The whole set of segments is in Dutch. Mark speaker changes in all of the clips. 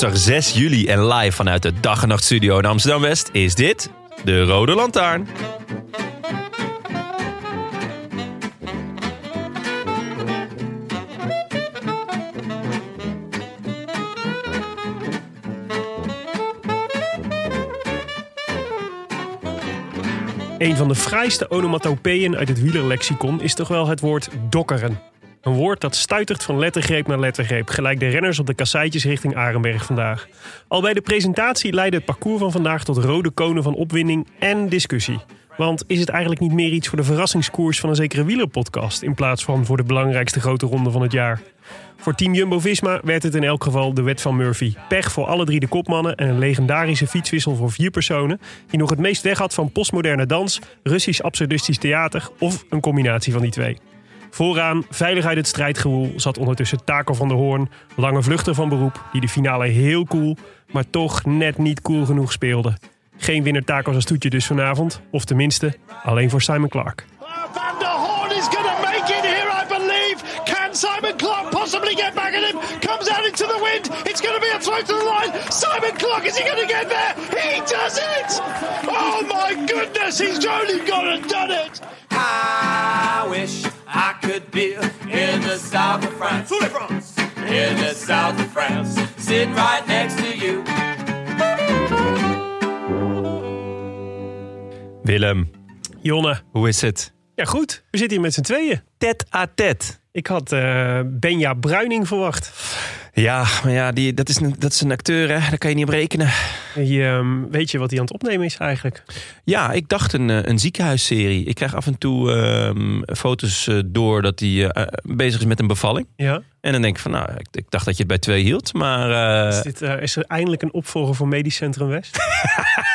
Speaker 1: Woensdag 6 juli en live vanuit de Dag en Nacht Studio in Amsterdam West is dit de Rode Lantaarn.
Speaker 2: Een van de fraaiste onomatopeeën uit het wielerlexicon is toch wel het woord dokkeren. Een woord dat stuitert van lettergreep naar lettergreep, gelijk de renners op de kasseitjes richting Arenberg vandaag. Al bij de presentatie leidde het parcours van vandaag tot rode konen van opwinding en discussie. Want is het eigenlijk niet meer iets voor de verrassingskoers van een zekere wielerpodcast in plaats van voor de belangrijkste grote ronde van het jaar? Voor team Jumbo-Visma werd het in elk geval de wet van Murphy. Pech voor alle drie de kopmannen en een legendarische fietswissel voor vier personen... die nog het meest weg had van postmoderne dans, Russisch absurdistisch theater... of een combinatie van die twee. Vooraan, veilig uit het strijdgewoel, zat ondertussen Taco van der Hoorn... lange vluchter van beroep, die de finale heel cool... maar toch net niet cool genoeg speelde. Geen winnaar Tacos als toetje dus vanavond. Of tenminste, alleen voor Simon Clark.
Speaker 3: Van der Horn is going to make it here, I believe. Can Simon Clark possibly get back at him? Comes out into the wind. It's going to be a throw to the line. Simon Clark, is he going to get there? He does it! Oh my goodness, he's only gone and done it.
Speaker 4: I wish I could be in the south of France. In the south of France. Sitting right next to you.
Speaker 1: Willem,
Speaker 2: Jonne,
Speaker 1: hoe is het?
Speaker 2: ja goed, we zitten hier met z'n tweeën.
Speaker 1: Tet à tet.
Speaker 2: Ik had eh, Benja Bruining verwacht.
Speaker 1: Ja, maar ja, die, dat, is een, dat is een acteur, hè? daar kan je niet op rekenen.
Speaker 2: Je, ehm, weet je wat hij aan het opnemen is eigenlijk?
Speaker 1: Ja, ik dacht een, eh, een ziekenhuisserie. Ik krijg af en toe ehm, foto's eh, door dat hij eh, bezig is met een bevalling.
Speaker 2: Ja.
Speaker 1: En dan denk ik van, nou, ik, ik dacht dat je het bij twee hield. Maar
Speaker 2: Is, dit, is er eindelijk een opvolger voor Medisch Centrum West?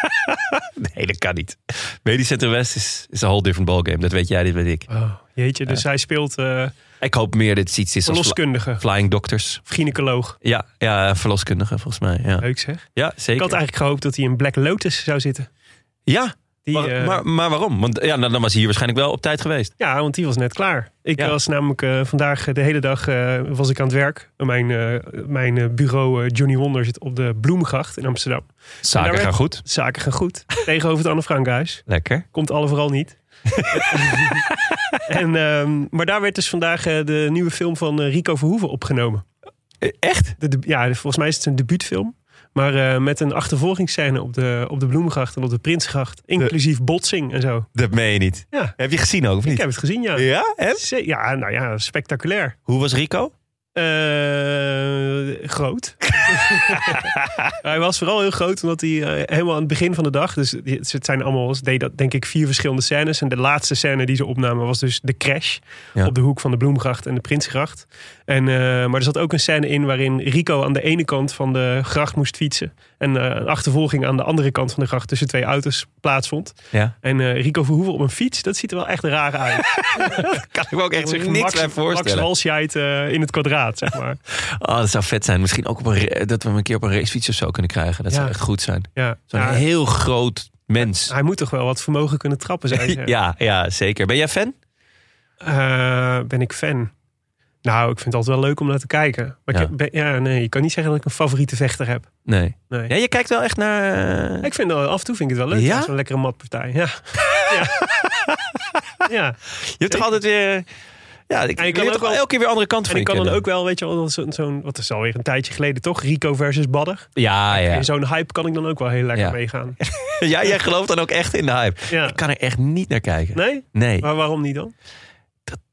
Speaker 1: nee, dat kan niet. Medisch Center West is, is een whole different ballgame. Dat weet jij, dit weet ik.
Speaker 2: Oh, jeetje, dus hij speelt eh
Speaker 1: Ik hoop meer dat het iets is als
Speaker 2: verloskundige
Speaker 1: Flying Doctors.
Speaker 2: of gynaecoloog.
Speaker 1: Ja, ja, verloskundige volgens mij. Ja,
Speaker 2: Leuk zeg.
Speaker 1: ja
Speaker 2: Ik
Speaker 1: zeker.
Speaker 2: had eigenlijk gehoopt dat hij in Black Lotus zou zitten.
Speaker 1: Ja,
Speaker 2: Die,
Speaker 1: maar,
Speaker 2: eh,
Speaker 1: maar, maar waarom? Want ja, dan dan was hij hier waarschijnlijk wel op tijd geweest.
Speaker 2: Ja, want die was net klaar. Ik
Speaker 1: Ja.
Speaker 2: was namelijk eh, vandaag de hele dag was ik aan het werk. Mijn, mijn bureau Johnny Wonder zit op de Bloemgracht in Amsterdam.
Speaker 1: Zaken
Speaker 2: werd-
Speaker 1: gaan goed.
Speaker 2: Zaken gaan goed. Tegenover het Anne Frankhuis.
Speaker 1: Lekker.
Speaker 2: Komt alle vooral niet. en, ehm, maar daar werd dus vandaag eh, de nieuwe film van eh, Rico Verhoeven opgenomen.
Speaker 1: Eh, Echt?
Speaker 2: De, ja, volgens mij is het een debuutfilm. Maar met een achtervolgingsscène op de, op de Bloemgracht en op de Prinsgracht. Inclusief botsing en zo.
Speaker 1: Dat meen je niet.
Speaker 2: Ja,
Speaker 1: Heb je gezien ook, of niet?
Speaker 2: ik heb het gezien, ja.
Speaker 1: Ja? En?
Speaker 2: Ja, nou ja, spectaculair.
Speaker 1: Hoe was Rico?
Speaker 2: Groot. hij was vooral heel groot omdat hij eh, helemaal aan het begin van de dag. Dus het zijn allemaal, ze deden dat denk ik vier verschillende scènes. En de laatste scène die ze opnamen was dus de crash
Speaker 1: Ja.
Speaker 2: op de hoek van de Bloemgracht en de Prinsgracht. En, eh, maar er zat ook een scène in waarin Rico aan de ene kant van de gracht moest fietsen. En eh, een achtervolging aan de andere kant van de gracht tussen twee auto's plaatsvond.
Speaker 1: Ja.
Speaker 2: En Rico Verhoeven op een fiets, dat ziet er wel echt raar uit.
Speaker 1: Kan ik me ook echt zich niks
Speaker 2: Max,
Speaker 1: bij
Speaker 2: Max
Speaker 1: voorstellen.
Speaker 2: Walscheid eh, in het kwadraat, zeg maar.
Speaker 1: Oh, dat zou vet zijn. Misschien ook op een, dat we hem een keer op een racefiets of zo kunnen krijgen. Dat zou echt goed zijn.
Speaker 2: Ja.
Speaker 1: Zo'n heel groot mens.
Speaker 2: Hij moet toch wel wat vermogen kunnen trappen zijn.
Speaker 1: Ja, ja, zeker. Ben jij fan?
Speaker 2: Eh, ben ik fan? Nou, ik vind het altijd wel leuk om naar te kijken. Maar
Speaker 1: Ja.
Speaker 2: ik ben, ja, nee, je kan niet zeggen dat ik een favoriete vechter heb.
Speaker 1: Nee.
Speaker 2: Nee.
Speaker 1: Ja, je kijkt wel echt naar... eh,
Speaker 2: Ik vind wel, af en toe vind ik het wel leuk.
Speaker 1: Ja?
Speaker 2: Zo'n lekkere matpartij. Ja. ja. ja.
Speaker 1: Je hebt toch altijd weer... Ja, ik
Speaker 2: En je
Speaker 1: kan
Speaker 2: kan
Speaker 1: toch
Speaker 2: ook wel-
Speaker 1: elke keer weer andere kanten
Speaker 2: En
Speaker 1: van
Speaker 2: ik
Speaker 1: je
Speaker 2: kan dan ook wel, weet je wel, zo'n, wat is alweer een tijdje geleden toch? Rico versus Badder.
Speaker 1: Ja, ja.
Speaker 2: In zo'n hype kan ik dan ook wel heel lekker
Speaker 1: Ja.
Speaker 2: meegaan.
Speaker 1: ja, jij gelooft dan ook echt in de hype.
Speaker 2: Ja.
Speaker 1: Ik kan er echt niet naar kijken.
Speaker 2: Nee?
Speaker 1: Nee.
Speaker 2: Maar waarom niet dan?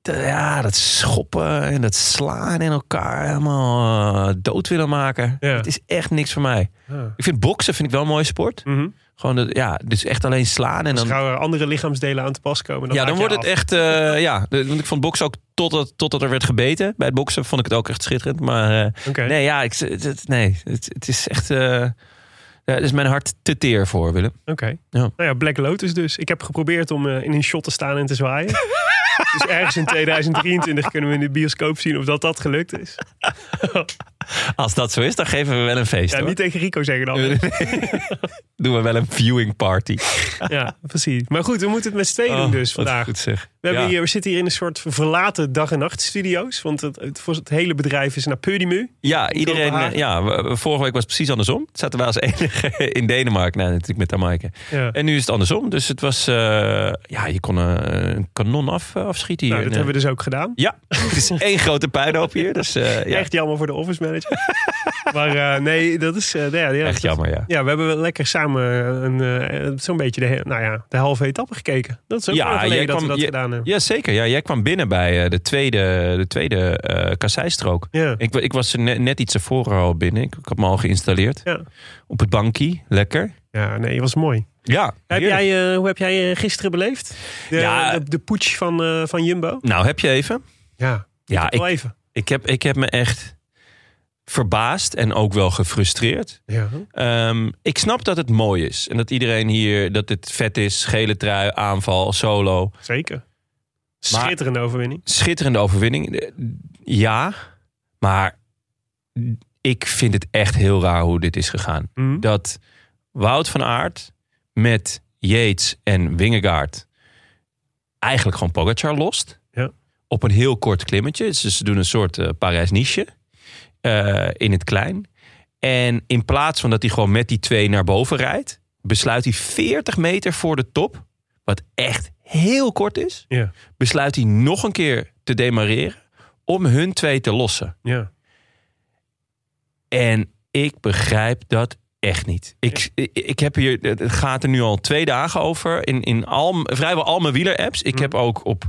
Speaker 1: Dat, ja, dat schoppen en dat slaan in elkaar helemaal eh, dood willen maken.
Speaker 2: Ja.
Speaker 1: Het is echt niks voor mij.
Speaker 2: Ja.
Speaker 1: Ik vind boksen vind ik wel een mooie sport.
Speaker 2: Mhm.
Speaker 1: Gewoon, de, ja, dus echt alleen slaan en
Speaker 2: Als
Speaker 1: dan...
Speaker 2: er andere lichaamsdelen aan te pas komen, dan
Speaker 1: ja, dan wordt het echt, eh, ja. Want ik vond boksen ook totdat, totdat er werd gebeten. Bij het boksen vond ik het ook echt schitterend. Maar eh, nee, ja, ik, het, nee, het, het is echt, ja, er is mijn hart te teer voor, Willem.
Speaker 2: Oké.
Speaker 1: Ja.
Speaker 2: Nou ja, Black Lotus dus. Ik heb geprobeerd om eh, in een shot te staan en te zwaaien. dus ergens in 2023 kunnen we in de bioscoop zien of dat dat gelukt is.
Speaker 1: Als dat zo is, dan geven we wel een feest,
Speaker 2: Ja,
Speaker 1: hoor.
Speaker 2: niet tegen Rico zeggen dan.
Speaker 1: Doen we wel een viewing party.
Speaker 2: Ja, precies. Maar goed, we moeten het met z'n tweeën doen
Speaker 1: Oh,
Speaker 2: dus vandaag.
Speaker 1: Goed zeg.
Speaker 2: We,
Speaker 1: Ja.
Speaker 2: hier, we zitten hier in een soort verlaten dag- en nachtstudio's. Want het, het, hele bedrijf is naar Peudimu.
Speaker 1: Ja, iedereen. Ja, vorige week was het precies andersom. Zaten wij als enige in Denemarken. Nou, natuurlijk met Amaike.
Speaker 2: Ja.
Speaker 1: En nu is het andersom. Dus het was. eh, ja, je kon eh, een kanon af, afschieten hier.
Speaker 2: Nou, dat
Speaker 1: En,
Speaker 2: hebben we
Speaker 1: eh,
Speaker 2: dus ook gedaan.
Speaker 1: Ja, het is één grote puinhoop hier. Dus eh, ja,
Speaker 2: Echt jammer voor de office manager. maar eh, nee, dat is... eh, ja, ja,
Speaker 1: echt jammer, ja.
Speaker 2: Ja, we hebben wel lekker samen een, eh, zo'n beetje de, nou ja, de halve etappe gekeken. Dat is ook
Speaker 1: Ja, jij
Speaker 2: dat we
Speaker 1: kwam-
Speaker 2: dat
Speaker 1: je-
Speaker 2: gedaan hebben.
Speaker 1: Ja, zeker. Ja, jij kwam binnen bij eh, de tweede, de tweede eh kasseistrook.
Speaker 2: Ja.
Speaker 1: Ik, ik was er net, net iets ervoor al binnen. Ik, ik had me al geïnstalleerd.
Speaker 2: Ja.
Speaker 1: Op het bankje. Lekker.
Speaker 2: ja, nee, was mooi.
Speaker 1: Ja,
Speaker 2: Heb jij, eh, hoe heb jij eh, gisteren beleefd? De,
Speaker 1: Ja.
Speaker 2: de, de putsch van, eh, van Jumbo?
Speaker 1: Nou, heb je even?
Speaker 2: Ja,
Speaker 1: Ja,
Speaker 2: wel
Speaker 1: ik,
Speaker 2: even.
Speaker 1: ik, heb, ik heb me echt verbaasd en ook wel gefrustreerd.
Speaker 2: Ja.
Speaker 1: Ehm, ik snap dat het mooi is. En dat iedereen hier, dat het vet is. Gele trui, aanval, solo.
Speaker 2: Zeker. Schitterende overwinning.
Speaker 1: Schitterende overwinning. Ja, maar ik vind het echt heel raar hoe dit is gegaan.
Speaker 2: Mhm.
Speaker 1: Dat Wout van Aert met Yates en Wingegaard eigenlijk gewoon Pogacar lost.
Speaker 2: Ja.
Speaker 1: Op een heel kort klimmetje. Dus ze doen een soort eh Parijs-Niche eh, in het klein. En in plaats van dat hij gewoon met die twee naar boven rijdt, besluit hij 40 meter voor de top, wat echt heel kort is,
Speaker 2: Ja.
Speaker 1: besluit hij nog een keer te demareren om hun twee te lossen.
Speaker 2: Ja.
Speaker 1: En ik begrijp dat echt niet. Ik, ik, ik heb hier, het gaat er nu al twee dagen over in, in al, vrijwel al mijn wieler-apps. Ik heb ook op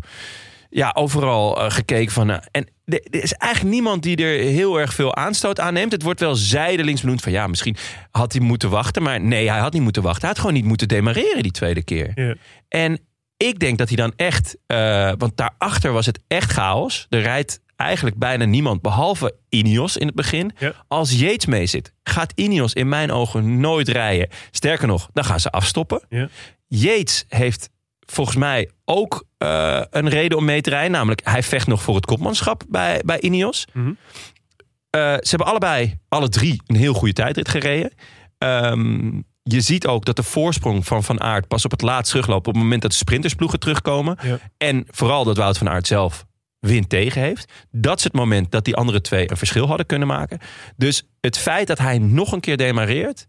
Speaker 1: ja, overal eh, gekeken van. eh, en er, er is eigenlijk niemand die er heel erg veel aanstoot aan neemt. Het wordt wel zijdelings benoemd van ja, misschien had hij moeten wachten. Maar nee, hij had niet moeten wachten. Hij had gewoon niet moeten demareren die tweede keer.
Speaker 2: Ja.
Speaker 1: En ik denk dat hij dan echt, eh, want daarachter was het echt chaos. Er rijdt eigenlijk bijna niemand, behalve Ineos in het begin.
Speaker 2: Ja.
Speaker 1: Als Yates mee zit, gaat Ineos in mijn ogen nooit rijden. Sterker nog, dan gaan ze afstoppen.
Speaker 2: Ja.
Speaker 1: Yates heeft volgens mij ook eh, een reden om mee te rijden. Namelijk, hij vecht nog voor het kopmanschap bij, bij Ineos.
Speaker 2: Mhm.
Speaker 1: Eh, ze hebben allebei, alle drie, een heel goede tijdrit gereden. Ehm, je ziet ook dat de voorsprong van Van Aert pas op het laatst terugloopt... op het moment dat de sprintersploegen terugkomen.
Speaker 2: Ja.
Speaker 1: En vooral dat Wout van Aert zelf wind tegen heeft. Dat is het moment dat die andere twee een verschil hadden kunnen maken. Dus het feit dat hij nog een keer demareert...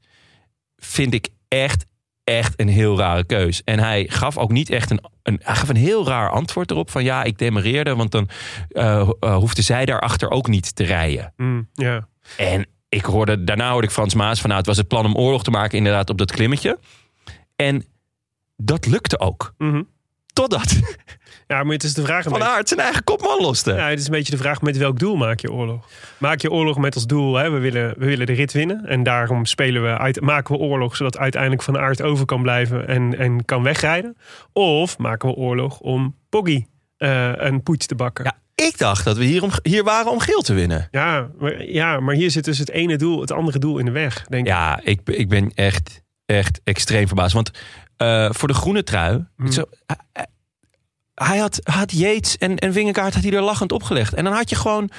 Speaker 1: vind ik echt, echt een heel rare keus. En hij gaf ook niet echt een, een, hij gaf een heel raar antwoord erop... van ja, ik demareerde, want dan eh eh, hoefde zij daarachter ook niet te rijden.
Speaker 2: Mm, ja.
Speaker 1: En ik hoorde, daarna hoorde ik Frans Maas van... nou, het was het plan om oorlog te maken inderdaad op dat klimmetje. En dat lukte ook.
Speaker 2: Mhm.
Speaker 1: Totdat
Speaker 2: ja, maar het is de vraag
Speaker 1: Van
Speaker 2: beetje-
Speaker 1: Aert zijn eigen kopman loste.
Speaker 2: Ja, het is een beetje de vraag met welk doel maak je oorlog? Maak je oorlog met als doel, hè, we, willen, we willen de rit winnen. En daarom spelen we uit, maken we oorlog zodat uiteindelijk Van Aert over kan blijven en, en kan wegrijden. Of maken we oorlog om Poggy eh, een poets te bakken.
Speaker 1: Ja, ik dacht dat we hier, om, hier waren om geel te winnen.
Speaker 2: Ja, maar, ja, maar hier zit dus het ene doel, het andere doel in de weg, denk ik.
Speaker 1: Ja, ik, ik ben echt, echt extreem verbaasd. Want eh, voor de groene trui...
Speaker 2: Hmm.
Speaker 1: Zo, hij, hij had, had Yates en, en Wingegaard had hij er lachend opgelegd. En dan had je gewoon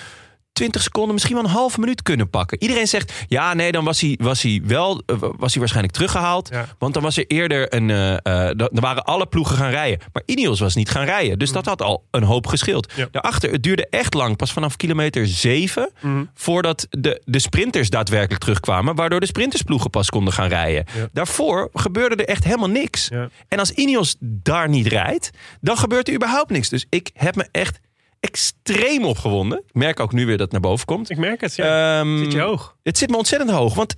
Speaker 1: 20 seconden, misschien wel een halve minuut kunnen pakken. Iedereen zegt, ja, nee, dan was hij, was hij wel, eh, was hij waarschijnlijk teruggehaald.
Speaker 2: Ja.
Speaker 1: Want dan was er eerder een, eh, dan waren alle ploegen gaan rijden. Maar Ineos was niet gaan rijden. Dus dat had al een hoop gescheeld.
Speaker 2: Ja.
Speaker 1: Daarachter, het duurde echt lang, pas vanaf kilometer 7,
Speaker 2: Mhm.
Speaker 1: voordat de, de sprinters daadwerkelijk terugkwamen. Waardoor de sprintersploegen pas konden gaan rijden.
Speaker 2: Ja.
Speaker 1: Daarvoor gebeurde er echt helemaal niks. En als Ineos daar niet rijdt, dan gebeurt er überhaupt niks. Dus ik heb me echt extreem opgewonden. Ik merk ook nu weer dat het naar boven komt.
Speaker 2: Ik merk het, ja.
Speaker 1: Ehm,
Speaker 2: Zit je hoog?
Speaker 1: Het zit me ontzettend hoog. Want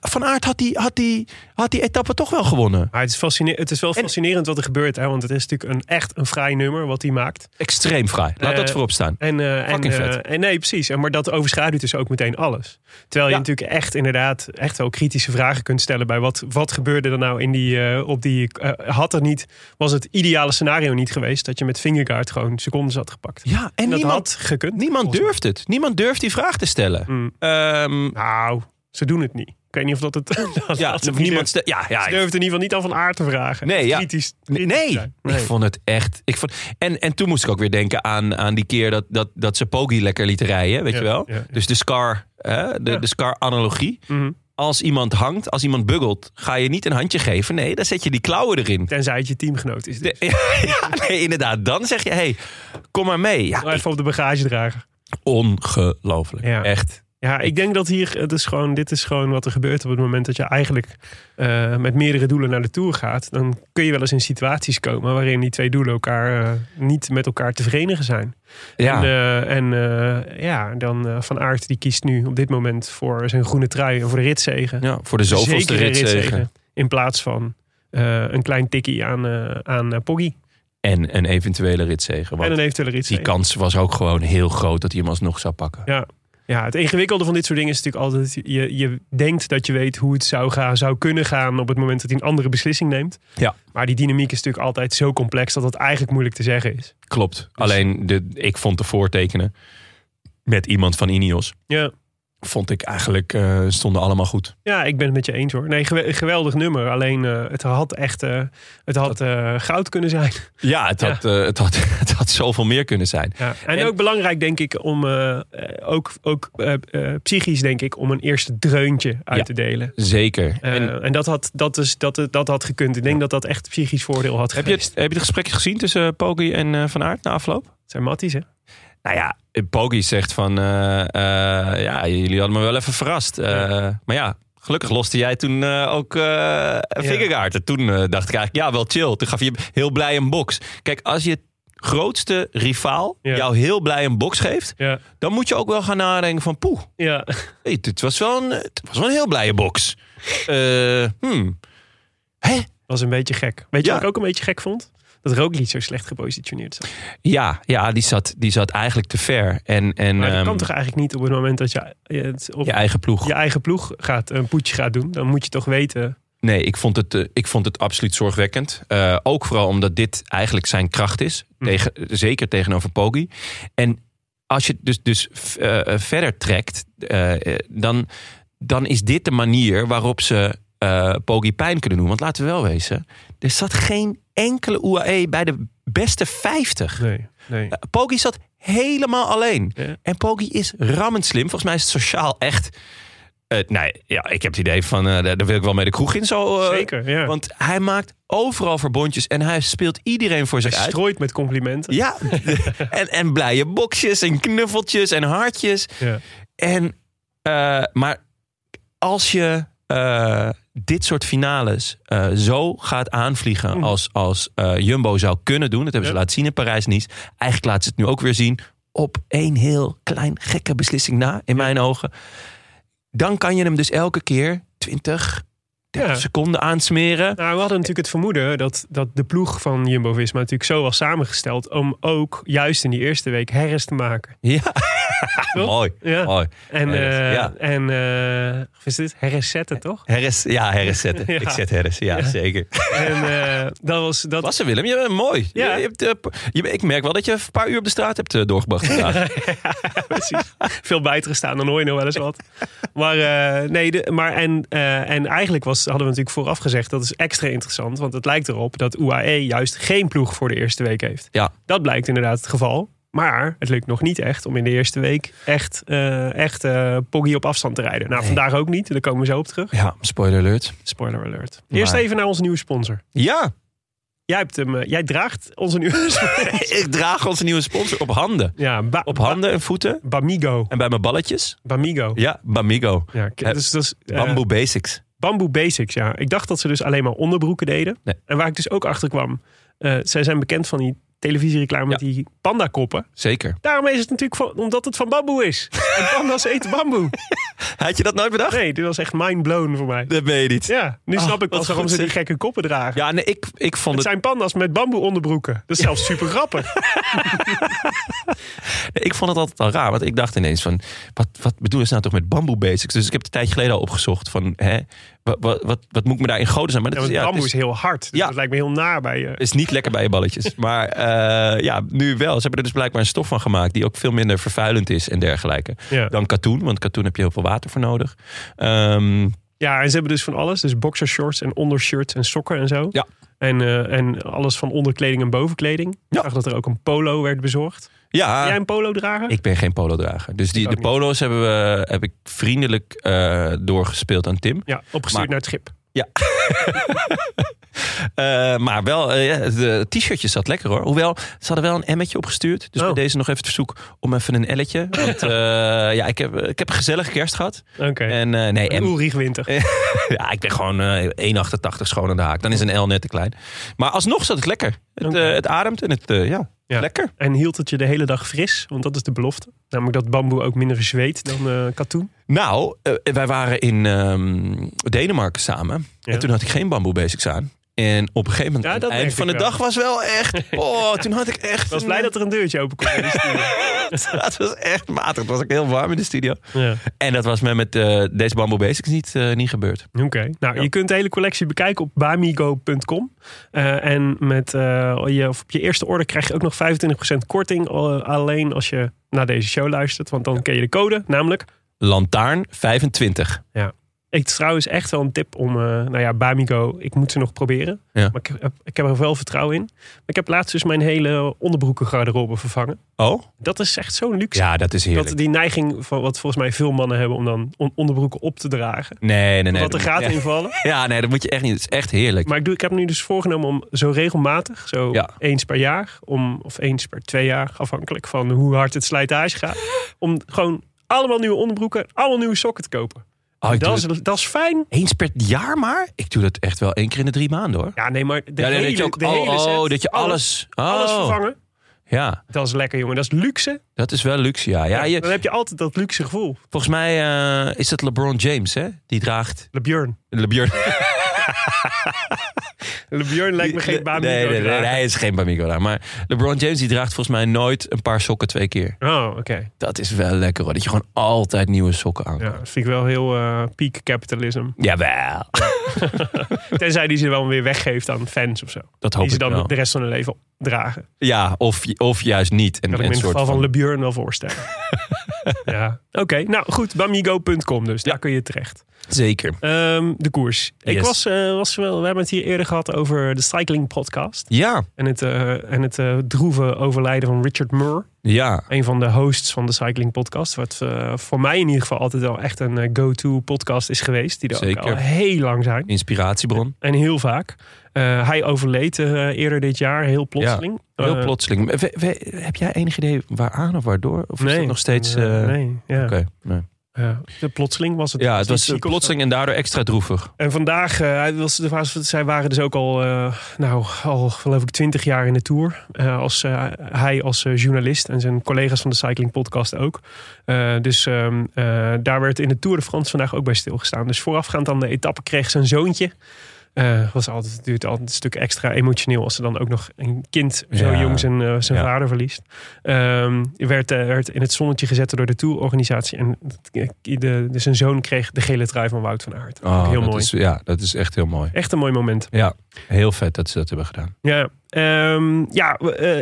Speaker 1: Van Aert had die, had, die, had die etappe toch wel gewonnen.
Speaker 2: Maar het is, fascine- het is wel
Speaker 1: En-
Speaker 2: fascinerend wat er gebeurt. Hè? Want het is natuurlijk een, echt een vrij nummer wat hij maakt.
Speaker 1: Extreem fraai. Laat
Speaker 2: Eh,
Speaker 1: dat voorop staan.
Speaker 2: En, eh, en,
Speaker 1: Fucking
Speaker 2: eh,
Speaker 1: vet.
Speaker 2: en nee, precies. En Maar dat overschaduwt dus ook meteen alles. Terwijl je
Speaker 1: Ja.
Speaker 2: natuurlijk echt inderdaad echt wel kritische vragen kunt stellen bij wat, wat gebeurde er nou in die, eh, op die, eh, had er niet, was het ideale scenario niet geweest dat je met Fingergaard gewoon secondes had gepakt.
Speaker 1: Ja, en
Speaker 2: dat
Speaker 1: niemand,
Speaker 2: had gekund.
Speaker 1: niemand durft het. Niemand durft die vraag te stellen.
Speaker 2: Mm.
Speaker 1: Ehm.
Speaker 2: Nou, ze doen het niet. Ik weet niet of dat het... dat
Speaker 1: ja,
Speaker 2: dat
Speaker 1: niemand stel- ja, ja,
Speaker 2: Ze durven het in ieder geval niet aan Van Aert te vragen.
Speaker 1: Nee, ja.
Speaker 2: Kritisch,
Speaker 1: Nee,
Speaker 2: kritisch
Speaker 1: nee.
Speaker 2: zijn.
Speaker 1: ik vond het echt. Ik vond, en, en toen moest ik ook weer denken aan, aan die keer dat, dat, dat ze Poggi lekker lieten rijden, weet
Speaker 2: Ja,
Speaker 1: je wel?
Speaker 2: ja.
Speaker 1: Dus de Scar, hè, de,
Speaker 2: Ja.
Speaker 1: de Scar-analogie.
Speaker 2: Mhm.
Speaker 1: Als iemand hangt, als iemand buggelt, ga je niet een handje geven. Nee, dan zet je die klauwen erin.
Speaker 2: Tenzij het je teamgenoot is. Dus.
Speaker 1: nee, inderdaad. Dan zeg je, hé, hey, kom maar mee. Ja,
Speaker 2: Even op de bagagedrager.
Speaker 1: ongelooflijk.
Speaker 2: Ja.
Speaker 1: Echt.
Speaker 2: Ja, ik denk dat hier, het is gewoon, dit is gewoon wat er gebeurt op het moment dat je eigenlijk eh, met meerdere doelen naar de Tour gaat. Dan kun je wel eens in situaties komen waarin die twee doelen elkaar eh, niet met elkaar te verenigen zijn.
Speaker 1: Ja.
Speaker 2: En, eh, en eh, ja, dan eh, Van Aert die kiest nu op dit moment voor zijn groene trui en voor de ritzegen.
Speaker 1: ja, voor de zoveelste ritzegen.
Speaker 2: In plaats van eh, een klein tikkie aan, eh aan eh, Poggi.
Speaker 1: En een eventuele ritzegen.
Speaker 2: En een eventuele
Speaker 1: die
Speaker 2: ritzegen.
Speaker 1: kans was ook gewoon heel groot dat hij hem alsnog zou pakken.
Speaker 2: Ja. Ja, het ingewikkelde van dit soort dingen is natuurlijk altijd... Je, je denkt dat je weet hoe het zou, gaan, zou kunnen gaan... op het moment dat hij een andere beslissing neemt.
Speaker 1: Ja.
Speaker 2: Maar die dynamiek is natuurlijk altijd zo complex... dat het eigenlijk moeilijk te zeggen is.
Speaker 1: Klopt. Alleen de, ik vond de voortekenen met iemand van Ineos.
Speaker 2: Ja,
Speaker 1: Vond ik eigenlijk eh, stonden allemaal goed.
Speaker 2: ja ik ben het met je eens hoor. Nee, gewe- geweldig nummer. Alleen eh, het had echt eh, het had, goud kunnen zijn.
Speaker 1: Ja, het had, het, had, het had zoveel meer kunnen zijn.
Speaker 2: Ja. En,
Speaker 1: En-
Speaker 2: ook belangrijk denk ik om... ook ook psychisch denk ik... om een eerste dreuntje uit
Speaker 1: Ja.
Speaker 2: te delen.
Speaker 1: Zeker. En
Speaker 2: en dat had, dat, is, dat, dat had gekund. Ik denk dat dat echt psychisch voordeel had
Speaker 1: heb, je het, heb je het gesprek gezien tussen Poggi en Van Aert na afloop?
Speaker 2: Het zijn matties hè?
Speaker 1: Nou ja, Poggi zegt van... eh, eh, ja, jullie hadden me wel even verrast. Eh, Maar ja, gelukkig loste jij toen ook uh, Vingegaard. En toen dacht ik eigenlijk, ja, wel chill. Toen gaf je heel blij een box. Kijk, als je grootste rivaal
Speaker 2: Ja.
Speaker 1: jou heel blij een box geeft...
Speaker 2: Ja.
Speaker 1: dan moet je ook wel gaan nadenken van... poeh,
Speaker 2: Ja.
Speaker 1: hey, het, was wel een, het was wel een heel blije box. Hmm. Hè?
Speaker 2: was een beetje gek. Weet je
Speaker 1: Ja.
Speaker 2: wat ik ook een beetje gek vond? Dat Roglic zo slecht gepositioneerd zat.
Speaker 1: Ja, ja die, zat, die zat eigenlijk te ver. En, en
Speaker 2: Maar dat
Speaker 1: ehm,
Speaker 2: kan toch eigenlijk niet op het moment dat je het op
Speaker 1: je eigen ploeg.
Speaker 2: je eigen ploeg gaat, een poetje gaat doen. Dan moet je toch weten...
Speaker 1: Nee, ik vond het, eh, ik vond het absoluut zorgwekkend. Eh, ook vooral omdat dit eigenlijk zijn kracht is.
Speaker 2: Hm.
Speaker 1: Tegen, zeker tegenover Poggi. En als je het dus, dus eh, verder trekt, dan, dan is dit de manier waarop ze eh Poggi pijn kunnen doen. Want laten we wel wezen, er zat geen enkele UAE bij de beste 50.
Speaker 2: Nee, nee.
Speaker 1: Eh, Poggi zat helemaal alleen.
Speaker 2: Ja.
Speaker 1: En Poggi is rammend slim. Volgens mij is het sociaal echt... eh, nee, ja, ik heb het idee van, daar wil ik wel mee de kroeg in. Zo,
Speaker 2: Zeker, ja.
Speaker 1: Want hij maakt overal verbondjes en hij speelt iedereen voor zich
Speaker 2: Hij
Speaker 1: uit.
Speaker 2: strooit met complimenten.
Speaker 1: Ja, en, en blije boxjes en knuffeltjes en hartjes.
Speaker 2: Ja.
Speaker 1: En, maar als je eh, dit soort finales eh, zo gaat aanvliegen
Speaker 2: Mhm.
Speaker 1: als, als eh, Jumbo zou kunnen doen. Dat hebben ze
Speaker 2: Ja.
Speaker 1: laten zien in Parijs-Nice. Eigenlijk laten ze het nu ook weer zien op één heel klein gekke beslissing na, in mijn ogen. Dan kan je hem dus elke keer 20, 30
Speaker 2: Ja.
Speaker 1: seconden aansmeren.
Speaker 2: Nou, we hadden natuurlijk het vermoeden dat, dat de ploeg van Jumbo-Visma natuurlijk zo was samengesteld... om ook juist in die eerste week herres te maken.
Speaker 1: Ja, mooi.
Speaker 2: Ja.
Speaker 1: mooi.
Speaker 2: En,
Speaker 1: Herres, ja.
Speaker 2: en of is dit herres zetten, toch?
Speaker 1: Harris, ja.
Speaker 2: Ja.
Speaker 1: Ik zet Harris, ja, zeker.
Speaker 2: En eh, dat was... Dat,
Speaker 1: Klasse Willem, je bent mooi.
Speaker 2: Ja.
Speaker 1: Je, je hebt, je, ik merk wel dat je een paar uur op de straat hebt doorgebracht vandaag.
Speaker 2: precies. Veel bijgestaan, dan hoor je nog wel eens wat. Maar, nee, de, maar en, en eigenlijk was, hadden we natuurlijk vooraf gezegd... dat is extra interessant, want het lijkt erop... dat UAE juist geen ploeg voor de eerste week heeft.
Speaker 1: Ja.
Speaker 2: Dat blijkt inderdaad het geval. Maar het lukt nog niet echt om in de eerste week echt, eh echt eh, Poggi op afstand te rijden. Nou,
Speaker 1: Nee.
Speaker 2: vandaag ook niet. Daar komen we zo op terug.
Speaker 1: ja, spoiler alert.
Speaker 2: Spoiler alert. Eerst
Speaker 1: Maar-
Speaker 2: even naar onze nieuwe sponsor.
Speaker 1: Ja,
Speaker 2: Jij, hebt hem, eh, jij draagt onze nieuwe sponsor.
Speaker 1: ik draag onze nieuwe sponsor op handen.
Speaker 2: Ja,
Speaker 1: Op handen en voeten.
Speaker 2: Ba- Bamigo.
Speaker 1: En bij mijn balletjes.
Speaker 2: Bamigo.
Speaker 1: Ja, Bamigo.
Speaker 2: Ja, dus, dus,
Speaker 1: Bamboo Basics.
Speaker 2: Bamboo Basics, ja. Ik dacht dat ze dus alleen maar onderbroeken deden.
Speaker 1: Nee.
Speaker 2: En waar ik dus ook achter kwam. eh, zij zijn bekend van die televisiereclame met die pandakoppen.
Speaker 1: Zeker.
Speaker 2: Daarom is het natuurlijk van, omdat het van bamboe is. En panda's eten bamboe.
Speaker 1: Had je dat nooit bedacht?
Speaker 2: Nee, dit was echt mind blown voor mij.
Speaker 1: Dat ben je niet.
Speaker 2: Ja, nu
Speaker 1: Oh,
Speaker 2: snap ik pas waarom ze die gekke koppen dragen.
Speaker 1: Ja, nee, ik, ik vond
Speaker 2: Het
Speaker 1: het,
Speaker 2: zijn panda's met bamboe onderbroeken. Dat is zelfs super grappig.
Speaker 1: ik vond het altijd al raar. Want ik dacht ineens van, wat, wat bedoelen ze nou toch met bamboe basics? Dus ik heb het een tijdje geleden al opgezocht van, hè, wat, wat, wat, wat moet ik me daar in goden zijn? Maar
Speaker 2: Ja,
Speaker 1: dat
Speaker 2: want
Speaker 1: is, ja,
Speaker 2: bamboe is
Speaker 1: is,
Speaker 2: heel hard. Dus
Speaker 1: Ja.
Speaker 2: Dat lijkt me heel naar bij je.
Speaker 1: is niet lekker bij je balletjes. maar eh, ja, nu wel. Ze hebben er dus blijkbaar een stof van gemaakt die ook veel minder vervuilend is en dergelijke.
Speaker 2: Ja.
Speaker 1: Dan katoen, want katoen heb je heel veel water voor nodig. Ehm,
Speaker 2: Ja, en ze hebben dus van alles. Dus boxershorts en ondershirts en sokken en zo.
Speaker 1: Ja.
Speaker 2: En, eh, en alles van onderkleding en bovenkleding.
Speaker 1: Ja.
Speaker 2: Ik zag dat er ook een polo werd bezorgd.
Speaker 1: Ja,
Speaker 2: Ben jij een polo drager?
Speaker 1: Ik ben geen polo-drager. Dus die, de polo's hebben we, heb ik vriendelijk eh, doorgespeeld aan Tim.
Speaker 2: Ja, opgestuurd
Speaker 1: Maar-
Speaker 2: naar het schip.
Speaker 1: Eh, maar wel, eh, ja, de t-shirtje zat lekker hoor. Hoewel, ze hadden wel een M'tje opgestuurd. Dus
Speaker 2: Oh.
Speaker 1: bij deze nog even het verzoek om even een L'tje. Want eh, ja, ik heb, ik heb een gezellige kerst gehad.
Speaker 2: Oké.
Speaker 1: En eh, nee,
Speaker 2: En
Speaker 1: M,
Speaker 2: Ulrich Winter.
Speaker 1: ja, ik ben gewoon eh 1,88 schoon aan de haak. Dan is een L net te klein. Maar alsnog zat het lekker. Het, eh, het ademt en het, eh, ja,
Speaker 2: Ja.
Speaker 1: lekker.
Speaker 2: En hield het je de hele dag fris? Want dat is de belofte. Namelijk dat bamboe ook minder zweet dan eh, katoen.
Speaker 1: Nou, eh, wij waren in ehm, Denemarken samen.
Speaker 2: Ja.
Speaker 1: En toen had ik geen bamboe basics aan. En op een gegeven moment,
Speaker 2: Ja,
Speaker 1: aan het eind van de
Speaker 2: wel.
Speaker 1: dag was wel echt... Oh, toen had ik echt...
Speaker 2: Ik was blij dat er een deurtje open kon. in de studio.
Speaker 1: dat was echt matig. Het was ook heel warm in de studio.
Speaker 2: ja.
Speaker 1: En dat was me met eh, deze Bamboo Basics niet, eh, niet gebeurd.
Speaker 2: Oké, nou je kunt de hele collectie bekijken op bamigo.com. Eh, en met je, of op je eerste order krijg je ook nog 25% korting. alleen als je naar deze show luistert. Want dan ken je de code, namelijk.
Speaker 1: Lantaarn 25.
Speaker 2: Ik trouwens echt wel een tip om, eh, nou ja, Bamigo, ik moet ze nog proberen.
Speaker 1: Ja.
Speaker 2: Maar ik heb, ik heb er wel vertrouwen in. Maar ik heb laatst dus mijn hele onderbroekengarderobe vervangen.
Speaker 1: Oh?
Speaker 2: Dat is echt zo'n luxe.
Speaker 1: Ja, dat is heerlijk.
Speaker 2: dat die neiging van wat volgens mij veel mannen hebben om dan on- onderbroeken op te dragen.
Speaker 1: Nee, nee, nee.
Speaker 2: wat er gaat
Speaker 1: ja.
Speaker 2: invallen.
Speaker 1: Ja, nee, dat moet je echt niet. Het is echt heerlijk.
Speaker 2: Maar ik, doe, ik heb nu dus voorgenomen om zo regelmatig, zo
Speaker 1: Ja.
Speaker 2: eens per jaar, om, of eens per twee jaar, afhankelijk van hoe hard het slijtage gaat, om gewoon allemaal nieuwe onderbroeken, allemaal nieuwe sokken te kopen.
Speaker 1: Oh, ik
Speaker 2: dat, is, dat is fijn.
Speaker 1: eens per jaar maar? Ik doe dat echt wel één keer in de drie maanden hoor.
Speaker 2: Ja, nee, maar de
Speaker 1: ja, nee,
Speaker 2: hele,
Speaker 1: dat je ook,
Speaker 2: de
Speaker 1: oh,
Speaker 2: hele set,
Speaker 1: oh, dat je alles... Oh,
Speaker 2: alles vervangen.
Speaker 1: Ja,
Speaker 2: Dat is lekker, jongen. Dat is luxe.
Speaker 1: dat is wel luxe, ja. ja je,
Speaker 2: Dan heb je altijd dat luxe gevoel.
Speaker 1: volgens mij eh, is het LeBron James, hè? Die draagt...
Speaker 2: LeBjörn.
Speaker 1: LeBjörn.
Speaker 2: LeBjörn lijkt me geen baan
Speaker 1: nee, nee, hij is geen Bamigo Maar LeBron James die draagt volgens mij nooit een paar sokken twee keer.
Speaker 2: Oh, oké.
Speaker 1: Dat is wel lekker hoor. Dat je gewoon altijd nieuwe sokken aan
Speaker 2: Ja, dat vind ik wel heel eh, peak capitalism.
Speaker 1: Jawel.
Speaker 2: Tenzij die ze wel weer weggeeft aan fans of zo.
Speaker 1: Dat hoop
Speaker 2: Die ze dan
Speaker 1: wel.
Speaker 2: de rest van hun leven dragen.
Speaker 1: Ja, of, of juist niet. En,
Speaker 2: Kan ik me in het geval van,
Speaker 1: van-
Speaker 2: LeBjörn wel voorstellen. ja, oké. Nou goed, bamigo.com dus. Daar kun je terecht.
Speaker 1: Zeker.
Speaker 2: Ehm, de koers. Ik was, eh, was wel, we hebben het hier eerder gehad over de cycling podcast.
Speaker 1: Ja,
Speaker 2: En het, eh, en het eh, droeve overlijden van Richard Murr.
Speaker 1: Ja.
Speaker 2: Een van de hosts van de Cycling Podcast. Wat eh, voor mij in ieder geval altijd wel echt een eh, go-to podcast is geweest. Die er ook al heel lang zijn.
Speaker 1: Inspiratiebron.
Speaker 2: En heel vaak. Eh, hij overleed eerder dit jaar, heel plotseling.
Speaker 1: Heel plotseling. We- we- heb jij enig idee waaraan of waardoor? Of is
Speaker 2: nee,
Speaker 1: dat nog steeds...
Speaker 2: nee, ja.
Speaker 1: Oké, nee.
Speaker 2: Ja, de plotseling was het.
Speaker 1: Ja, het was eh, plotseling en daardoor extra droevig.
Speaker 2: En vandaag, eh, hij was, was- zij waren dus ook al, eh, nou, al geloof ik twintig jaar in de Tour. Als, hij als journalist en zijn collega's van de Cycling Podcast ook. Dus ehm, eh, daar werd in de Tour de France vandaag ook bij stilgestaan. Dus voorafgaand aan de etappe kreeg zijn zoontje. Eh, was altijd, het duurt altijd een stuk extra emotioneel als er dan ook nog een kind zo
Speaker 1: Ja.
Speaker 2: jong zijn, eh, zijn
Speaker 1: Ja.
Speaker 2: vader verliest. Ehm, werd, eh, werd in het zonnetje gezet door de Tourorganisatie. En de, de, zijn zoon kreeg de gele trui van Wout van Aert.
Speaker 1: Oh,
Speaker 2: heel
Speaker 1: dat
Speaker 2: mooi.
Speaker 1: Is, ja, dat is echt heel mooi.
Speaker 2: Echt een mooi moment.
Speaker 1: Ja, heel vet dat ze dat hebben gedaan.
Speaker 2: Ja, Ehm, ja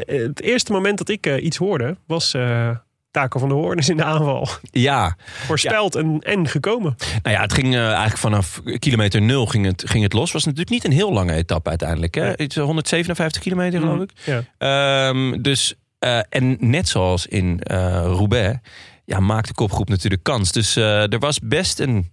Speaker 2: het eerste moment dat ik iets hoorde was Taco van der Hoorn is in de aanval.
Speaker 1: Ja,
Speaker 2: Voorspeld en, en gekomen.
Speaker 1: nou ja, het ging eh, eigenlijk vanaf kilometer nul ging het, ging het los. was natuurlijk niet een heel lange etappe uiteindelijk. Hè? Iets, eh, 157 kilometer geloof ik.
Speaker 2: Ja.
Speaker 1: Ehm, dus, eh, en net zoals in eh, Roubaix, ja, maakt de kopgroep natuurlijk kans. Dus eh, er was best een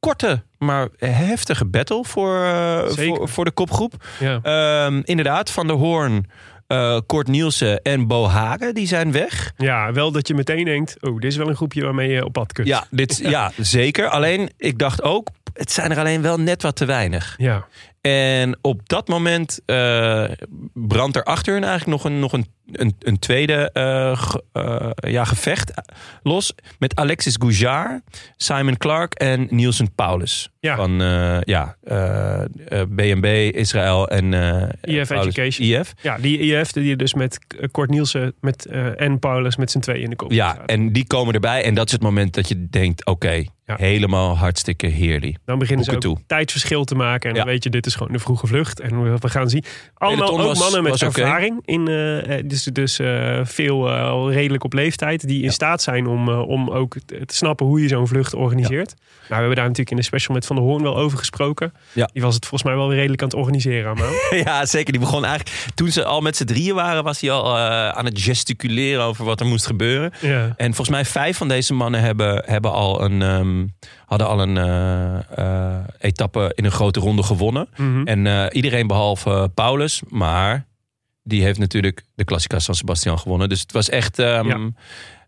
Speaker 1: korte, maar heftige battle voor, eh, voor, voor de kopgroep.
Speaker 2: Ja.
Speaker 1: Ehm, inderdaad, Van der Hoorn, eh Kort Nielsen en Bo Hagen, die zijn weg.
Speaker 2: ja, wel dat je meteen denkt, oh, dit is wel een groepje waarmee je op pad kunt.
Speaker 1: Ja, dit, ja, zeker. Alleen, ik dacht ook, het zijn er alleen wel net wat te weinig.
Speaker 2: Ja.
Speaker 1: En op dat moment eh, brandt er achter hun eigenlijk nog een, nog een, een, een tweede eh, ge- eh, ja, gevecht los. Met Alexis Goujard, Simon Clark en Nielsen Paulus.
Speaker 2: Ja.
Speaker 1: Van eh, ja, eh, eh, BNB, Israël en eh,
Speaker 2: IF
Speaker 1: Paulus-
Speaker 2: Education.
Speaker 1: IF.
Speaker 2: Ja, die IF die dus met eh, Kort Nielsen met, eh, en Paulus met z'n tweeën in de kop
Speaker 1: Ja,
Speaker 2: staat.
Speaker 1: en die komen erbij. En dat is het moment dat je denkt, oké,
Speaker 2: Ja.
Speaker 1: helemaal hartstikke heerlijk.
Speaker 2: Dan beginnen ze ook
Speaker 1: toe.
Speaker 2: tijdsverschil te maken. En dan
Speaker 1: Ja.
Speaker 2: weet je, dit is gewoon de vroege vlucht. En we, gaan zien. Allemaal ook
Speaker 1: was-
Speaker 2: mannen met ervaring. In, dus eh, veel al redelijk op leeftijd. Die in staat zijn om, eh, om ook te snappen hoe je zo'n vlucht organiseert. Nou, we hebben daar natuurlijk in de special met Van der Hoorn wel over gesproken.
Speaker 1: Ja.
Speaker 2: Die was het volgens mij wel redelijk aan het organiseren.
Speaker 1: Ja, zeker. Die begon eigenlijk... Toen ze al met z'n drieën waren, was hij al aan het gesticuleren over wat er moest gebeuren.
Speaker 2: ja.
Speaker 1: En volgens mij vijf van deze mannen hebben, hebben al een, ehm, hadden al een etappe in een grote ronde gewonnen.
Speaker 2: Mhm.
Speaker 1: En iedereen behalve Paulus, maar die heeft natuurlijk de Classica San Sebastian gewonnen. Dus het was echt... ehm,
Speaker 2: Ja.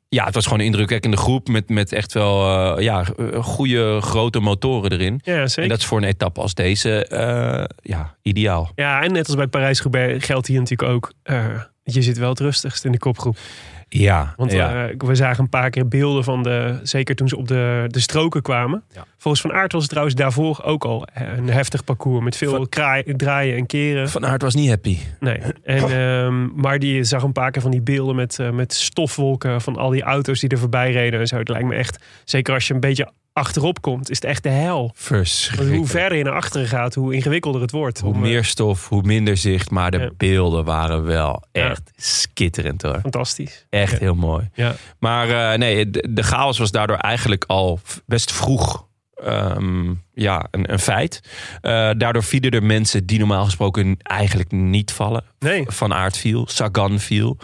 Speaker 1: ja. het was gewoon een indrukwekkende groep met, met echt wel eh, ja, goede grote motoren erin.
Speaker 2: ja, zeker.
Speaker 1: En dat is voor een etappe als deze eh, ja, ideaal.
Speaker 2: Ja, en net als bij Parijs-Roubaix geldt hier natuurlijk ook... eh, je zit wel het rustigst in de kopgroep.
Speaker 1: Ja,
Speaker 2: Want
Speaker 1: ja.
Speaker 2: eh, we zagen een paar keer beelden van de... Zeker toen ze op de, de stroken kwamen.
Speaker 1: Ja.
Speaker 2: Volgens Van Aert was het trouwens daarvoor ook al een heftig parcours. Met veel
Speaker 1: Van-
Speaker 2: kraai- draaien en keren.
Speaker 1: Van Aert was niet happy.
Speaker 2: Nee. En, ehm, maar die zag een paar keer van die beelden met, eh, met stofwolken... van al die auto's die er voorbij reden en zo. Het lijkt me echt... Zeker als je een beetje achterop komt, is het echt de hel. Want hoe verder je naar achteren gaat, hoe ingewikkelder het wordt.
Speaker 1: Hoe
Speaker 2: Om, eh,
Speaker 1: meer stof, hoe minder zicht. Maar de
Speaker 2: Ja.
Speaker 1: beelden waren wel
Speaker 2: Ja.
Speaker 1: echt skitterend hoor.
Speaker 2: Fantastisch.
Speaker 1: Echt
Speaker 2: Ja.
Speaker 1: heel mooi.
Speaker 2: Ja.
Speaker 1: Maar eh, nee, de, de chaos was daardoor eigenlijk al best vroeg ehm, ja, een, een feit. Eh, daardoor vielen er mensen die normaal gesproken eigenlijk niet vallen.
Speaker 2: Nee.
Speaker 1: Van Aert viel, Sagan viel.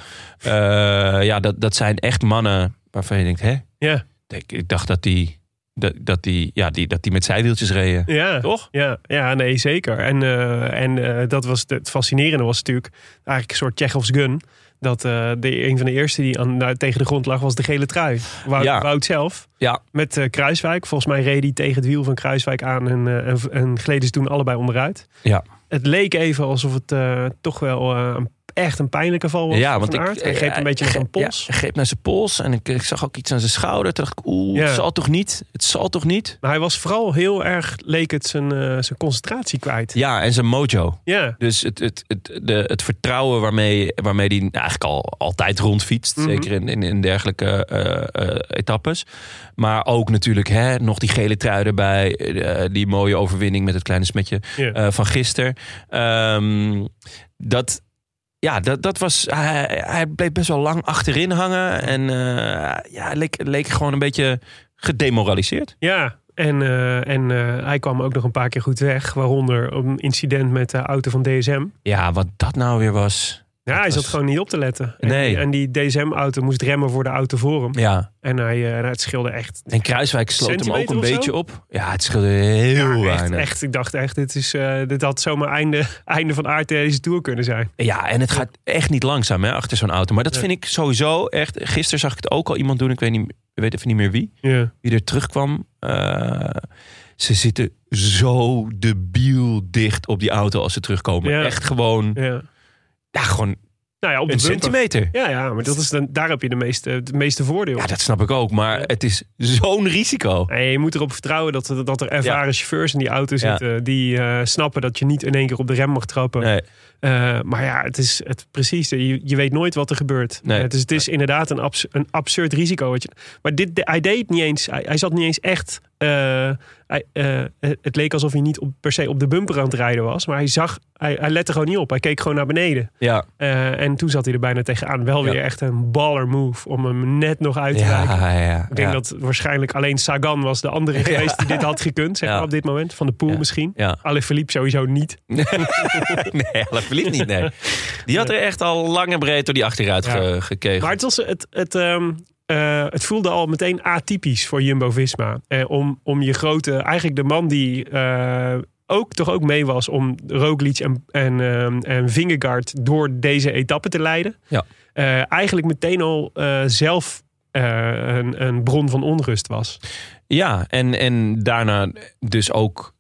Speaker 1: Ja, dat, dat zijn echt mannen waarvan je denkt, hè?
Speaker 2: Ja.
Speaker 1: Ik, ik dacht dat die, dat, dat, die, ja, die, dat die met zijwieltjes reden.
Speaker 2: Ja,
Speaker 1: Toch?
Speaker 2: Ja, ja nee, zeker. En, eh, en eh, dat was het fascinerende was natuurlijk eigenlijk een soort Chekhov's gun. Dat eh, de, een van de eerste die aan, nou, tegen de grond lag was de gele trui. Wout,
Speaker 1: Ja.
Speaker 2: Wout zelf.
Speaker 1: Ja.
Speaker 2: Met Kruiswijk. Volgens mij reed hij tegen het wiel van Kruiswijk aan en, en, en gleden ze toen allebei onderuit.
Speaker 1: Ja.
Speaker 2: Het leek even alsof het toch wel een- echt een pijnlijke val was.
Speaker 1: Ja, want ik.
Speaker 2: Hij greep een beetje naar zijn pols.
Speaker 1: hij greep naar zijn pols en ik, ik zag ook iets aan zijn schouder. Toen dacht ik, oeh, het zal toch niet? Het zal toch niet?
Speaker 2: Maar hij was vooral heel erg, leek het, zijn, eh, zijn concentratie kwijt.
Speaker 1: Ja, en zijn mojo.
Speaker 2: Ja.
Speaker 1: Dus het, het, het, de, het vertrouwen waarmee, waarmee hij eigenlijk al altijd rondfietst.
Speaker 2: Mhm.
Speaker 1: Zeker in, in, in dergelijke eh, eh, etappes. Maar ook natuurlijk hè, nog die gele trui erbij. die mooie overwinning met het kleine smetje van gisteren. Ehm, dat, ja, dat, dat was. Hij, hij bleef best wel lang achterin hangen. En eh, ja, leek, leek gewoon een beetje gedemoraliseerd.
Speaker 2: Ja, en, eh, en eh, hij kwam ook nog een paar keer goed weg. Waaronder een incident met de auto van DSM.
Speaker 1: Ja, wat dat nou weer was.
Speaker 2: Ja, hij
Speaker 1: was-
Speaker 2: zat gewoon niet op te letten. En,
Speaker 1: Nee.
Speaker 2: die, en die DSM-auto moest remmen voor de auto voor hem.
Speaker 1: Ja.
Speaker 2: En hij, eh, het scheelde echt...
Speaker 1: En Kruiswijk sloot hem ook een beetje op. Ja, het scheelde heel
Speaker 2: Ja,
Speaker 1: weinig.
Speaker 2: echt, ik dacht echt, dit, is, eh, dit had zomaar einde, einde van aard deze Tour kunnen zijn.
Speaker 1: Ja, en het gaat echt niet langzaam hè, achter zo'n auto. Maar dat vind ik sowieso echt... Gisteren zag ik het ook al iemand doen. Ik weet, niet, ik weet even niet meer wie.
Speaker 2: Ja.
Speaker 1: Wie er terugkwam. Eh, ze zitten zo debiel dicht op die auto als ze terugkomen. Echt gewoon...
Speaker 2: Ja.
Speaker 1: Ja, gewoon
Speaker 2: Nou ja, op de
Speaker 1: een centimeter.
Speaker 2: Ja, ja, maar dat is dan, daar heb je de meeste, het meeste voordeel.
Speaker 1: Ja, dat snap ik ook. Maar het is zo'n risico.
Speaker 2: En je moet erop vertrouwen dat, er- dat er ervaren chauffeurs in die auto
Speaker 1: Ja.
Speaker 2: zitten. Die eh, snappen dat je niet in één keer op de rem mag trappen.
Speaker 1: Nee.
Speaker 2: Eh, maar ja, het is het, precies. Je, je weet nooit wat er gebeurt.
Speaker 1: Nee.
Speaker 2: Eh, dus het is inderdaad een, abs- een absurd risico. Wat je, maar dit, de- hij deed niet eens. Hij, hij zat niet eens echt. Eh, hij, eh, het leek alsof hij niet op, per se op de bumper aan het rijden was. Maar hij zag. Hij, hij lette gewoon niet op. Hij keek gewoon naar beneden.
Speaker 1: Ja,
Speaker 2: Eh, en toen zat hij er bijna tegenaan. Wel
Speaker 1: Ja.
Speaker 2: weer echt een baller move om hem net nog uit te
Speaker 1: ja, ja.
Speaker 2: Ik denk dat waarschijnlijk alleen Sagan was de andere geweest die dit had gekund. Zeg maar op dit moment. Van de pool
Speaker 1: Ja.
Speaker 2: misschien.
Speaker 1: Ja.
Speaker 2: Philippe sowieso niet.
Speaker 1: nee, Alaphilippe niet, nee. Die had er echt al lang en breed door die achteruit ge- gekeken.
Speaker 2: Maar het, was, het, het, ehm, eh, het voelde al meteen atypisch voor Jumbo-Visma. Eh, om, om je grote... Eigenlijk de man die eh, ook, toch ook mee was... om Roglic en, en, en Vingegaard door deze etappe te leiden.
Speaker 1: Ja.
Speaker 2: Eigenlijk meteen al zelf een, een bron van onrust was.
Speaker 1: Ja, en, en daarna dus ook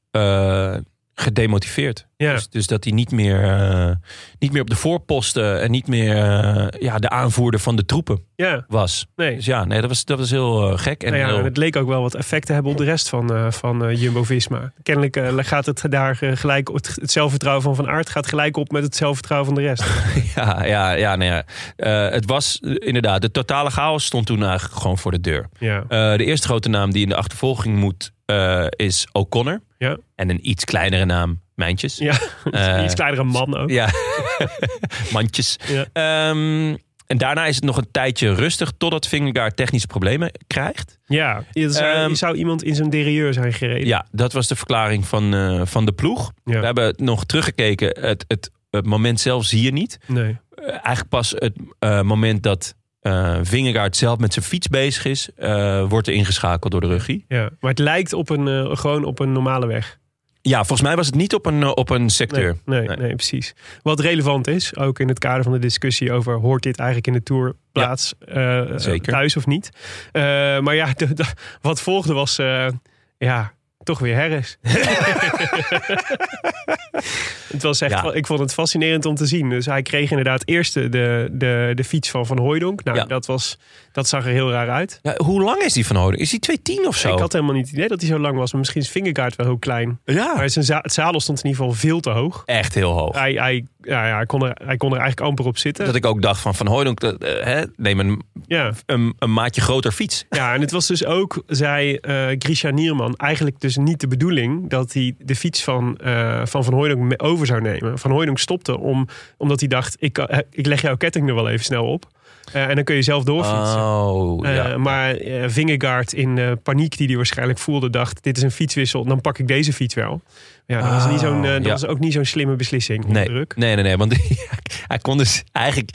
Speaker 1: gedemotiveerd.
Speaker 2: Ja.
Speaker 1: Dus, dus dat hij niet meer, eh, niet meer op de voorposten en niet meer eh, ja, de aanvoerder van de troepen
Speaker 2: Ja,
Speaker 1: was.
Speaker 2: nee.
Speaker 1: Dus ja, nee, dat was, dat was heel eh, gek. En
Speaker 2: Nou ja,
Speaker 1: heel-
Speaker 2: het leek ook wel wat effect te hebben op de rest van, van Jumbo-Visma. Kennelijk gaat het daar gelijk... Het, het zelfvertrouwen van Van Aert gaat gelijk op met het zelfvertrouwen van de rest.
Speaker 1: ja, ja, ja, nee, ja. Eh, het was inderdaad, de totale chaos stond toen eigenlijk gewoon voor de deur.
Speaker 2: Ja,
Speaker 1: de eerste grote naam die in de achtervolging moet is O'Connor.
Speaker 2: Ja,
Speaker 1: En een iets kleinere naam, Mijntjes.
Speaker 2: ja.
Speaker 1: Eh,
Speaker 2: iets kleinere man ook.
Speaker 1: Ja, mandjes.
Speaker 2: Ja.
Speaker 1: Ehm, en daarna is het nog een tijdje rustig totdat Vingegaard technische problemen krijgt.
Speaker 2: Ja, je zou,
Speaker 1: Ehm,
Speaker 2: zou iemand in zijn derieur zijn gereden.
Speaker 1: Ja, dat was de verklaring van, eh, van de ploeg.
Speaker 2: Ja.
Speaker 1: We hebben nog teruggekeken. Het, het, het moment zelf zie je niet.
Speaker 2: Nee.
Speaker 1: Eh, eigenlijk pas het moment dat eh Vingegaard zelf met zijn fiets bezig is, eh, wordt er ingeschakeld door de ruggie.
Speaker 2: Ja. Maar het lijkt op een, eh, gewoon op een normale weg.
Speaker 1: Ja, volgens mij was het niet op een, op een secteur.
Speaker 2: Nee, nee,
Speaker 1: Nee.
Speaker 2: nee, precies. Wat relevant is, ook in het kader van de discussie over hoort dit eigenlijk in de Tour plaats
Speaker 1: zeker.
Speaker 2: thuis of niet. Maar ja, de- de- wat volgde was ja, toch weer Harris. het was echt,
Speaker 1: Ja.
Speaker 2: ik vond het fascinerend om te zien. Dus hij kreeg inderdaad eerst de, de, de, fiets van Van Hooijdonk. Nou,
Speaker 1: Ja.
Speaker 2: dat, was, dat zag er heel raar uit.
Speaker 1: Ja, hoe lang is die van Houden? Is die 210 of zo?
Speaker 2: Ik had helemaal niet het idee dat hij zo lang was. Maar misschien is Vingegaard wel heel klein.
Speaker 1: ja,
Speaker 2: Maar zijn za- het zadel stond in ieder geval veel te hoog.
Speaker 1: echt heel hoog.
Speaker 2: Hij, hij, ja, ja, hij, kon er, hij kon er eigenlijk amper op zitten.
Speaker 1: Dat ik ook dacht van Van Hooydonk, dat, eh, hè, neem een,
Speaker 2: Ja.
Speaker 1: een, een maatje groter fiets.
Speaker 2: ja, en het was dus ook, zei eh Grisha Nierman, eigenlijk dus niet de bedoeling dat hij de fiets van eh, Van, van Hooydonk me- over zou nemen. Van Hooydonk stopte om, omdat hij dacht, ik, eh, ik leg jouw ketting er wel even snel op. Eh, en dan kun je zelf doorfietsen.
Speaker 1: Oh,
Speaker 2: Eh. Maar Vingegaard in de paniek die hij waarschijnlijk voelde, dacht: dit is een fietswissel, dan pak ik deze fiets wel. Ja, dat, was, niet zo'n, eh, dat
Speaker 1: ja.
Speaker 2: was ook niet zo'n slimme beslissing.
Speaker 1: nee,
Speaker 2: druk.
Speaker 1: nee, nee, nee, want hij kon dus eigenlijk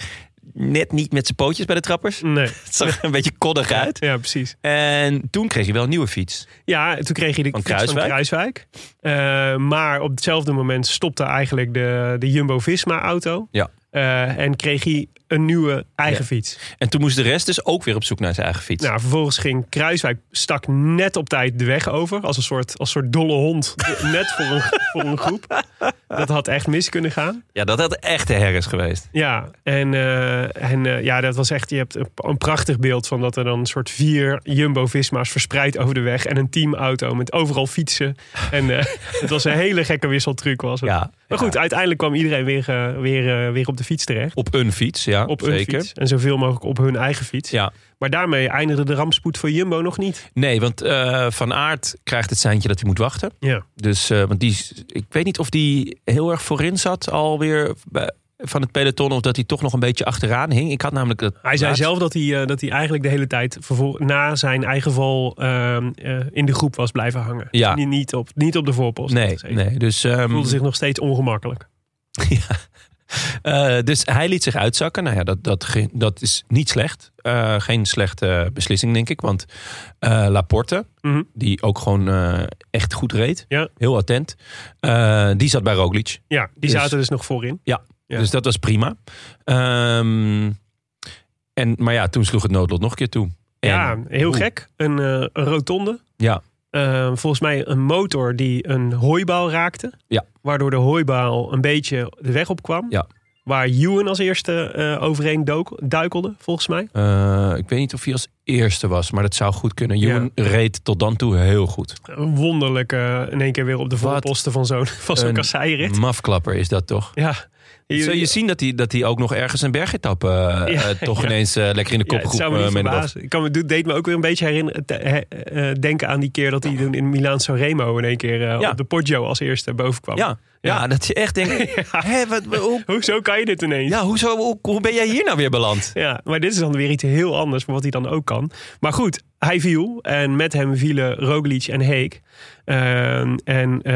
Speaker 1: net niet met zijn pootjes bij de trappers.
Speaker 2: Nee.
Speaker 1: Het zag er een beetje koddig uit.
Speaker 2: Ja, precies.
Speaker 1: En toen kreeg hij wel een nieuwe fiets.
Speaker 2: Ja, toen kreeg je de
Speaker 1: Van
Speaker 2: fiets van
Speaker 1: Kruiswijk?
Speaker 2: Kruiswijk. Eh, maar op hetzelfde moment stopte eigenlijk de, de Jumbo-Visma-auto.
Speaker 1: Ja.
Speaker 2: Eh, en kreeg hij een nieuwe eigen
Speaker 1: Ja.
Speaker 2: fiets.
Speaker 1: En toen moest de rest dus ook weer op zoek naar zijn eigen fiets.
Speaker 2: Nou, vervolgens ging Kruiswijk stak net op tijd de weg over. Als een soort, als soort dolle hond. net voor een, voor een groep. Dat had echt mis kunnen gaan.
Speaker 1: Ja, dat had echt de herres geweest.
Speaker 2: Ja, en, eh, en eh, ja, dat was echt. Je hebt een, een prachtig beeld van dat er dan een soort vier Jumbo-Visma's verspreid over de weg. En een teamauto met overal fietsen. En het was een hele gekke wisseltruc. Was het.
Speaker 1: Ja,
Speaker 2: Maar goed, uiteindelijk kwam iedereen weer, eh, weer, eh, weer op de fiets terecht.
Speaker 1: Op een fiets, ja.
Speaker 2: Op een
Speaker 1: zeker.
Speaker 2: fiets. En zoveel mogelijk op hun eigen fiets.
Speaker 1: Ja.
Speaker 2: Maar daarmee eindigde de rampspoed voor Jumbo nog niet.
Speaker 1: Nee, want eh, Van Aert krijgt het seintje dat hij moet wachten.
Speaker 2: Ja.
Speaker 1: Dus, want die, ik weet niet of die heel erg voorin zat alweer bij- van het peloton. Of dat hij toch nog een beetje achteraan hing. Ik had namelijk
Speaker 2: Hij zei
Speaker 1: laatst-
Speaker 2: zelf dat hij, eh, dat hij eigenlijk de hele tijd na zijn eigen val ehm, eh, in de groep was blijven hangen.
Speaker 1: Ja.
Speaker 2: Niet, niet, op, niet op de voorpost.
Speaker 1: Nee, nee. Dus, ehm,
Speaker 2: voelde zich nog steeds ongemakkelijk.
Speaker 1: eh, dus hij liet zich uitzakken. Nou ja, dat, dat, dat is niet slecht. Geen slechte beslissing, denk ik. Want Laporte,
Speaker 2: Mhm.
Speaker 1: die ook gewoon echt goed reed.
Speaker 2: Ja.
Speaker 1: Heel attent. die zat bij Roglic.
Speaker 2: Ja, die
Speaker 1: Dus-
Speaker 2: zaten dus nog voorin.
Speaker 1: Ja,
Speaker 2: Ja.
Speaker 1: dus dat was prima. Ehm, en, maar ja, toen sloeg het noodlot nog een keer toe. En-
Speaker 2: ja, heel gek. Een, eh, een rotonde.
Speaker 1: Ja,
Speaker 2: Eh, volgens mij een motor die een hooibaal raakte.
Speaker 1: Ja.
Speaker 2: Waardoor de hooibaal een beetje de weg op kwam.
Speaker 1: Ja.
Speaker 2: Waar Ewan als eerste eh, overheen dook, duikelde, volgens mij.
Speaker 1: eh, ik weet niet of hij als eerste was, maar dat zou goed kunnen. Jeroen reed tot dan toe heel goed.
Speaker 2: Wonderlijk in één keer weer op de voorposten van zo'n van
Speaker 1: Een
Speaker 2: kasseirit.
Speaker 1: Mafklapper is dat toch?
Speaker 2: Ja.
Speaker 1: Zul je zien dat hij, dat hij ook nog ergens een bergetappe eh,
Speaker 2: Ja,
Speaker 1: eh, toch
Speaker 2: ja.
Speaker 1: ineens eh, lekker in de
Speaker 2: Ja, het
Speaker 1: kopgroep
Speaker 2: zou me niet
Speaker 1: boven-
Speaker 2: verbazen. Ik kan me, het deed me ook weer een beetje herinneren, te- denken aan die keer dat hij toen in Milaan Sanremo in één keer
Speaker 1: Ja.
Speaker 2: op de Poggio als eerste boven kwam.
Speaker 1: Ja, ja. dat je echt denkt, hè, wat, hoe,
Speaker 2: Hoezo kan je dit ineens?
Speaker 1: ja, hoezo, hoe, hoe ben jij hier nou weer beland?
Speaker 2: Ja, maar dit is dan weer iets heel anders van wat hij dan ook kan. Maar goed, hij viel en met hem vielen Roglic en Heek. Ehm, en eh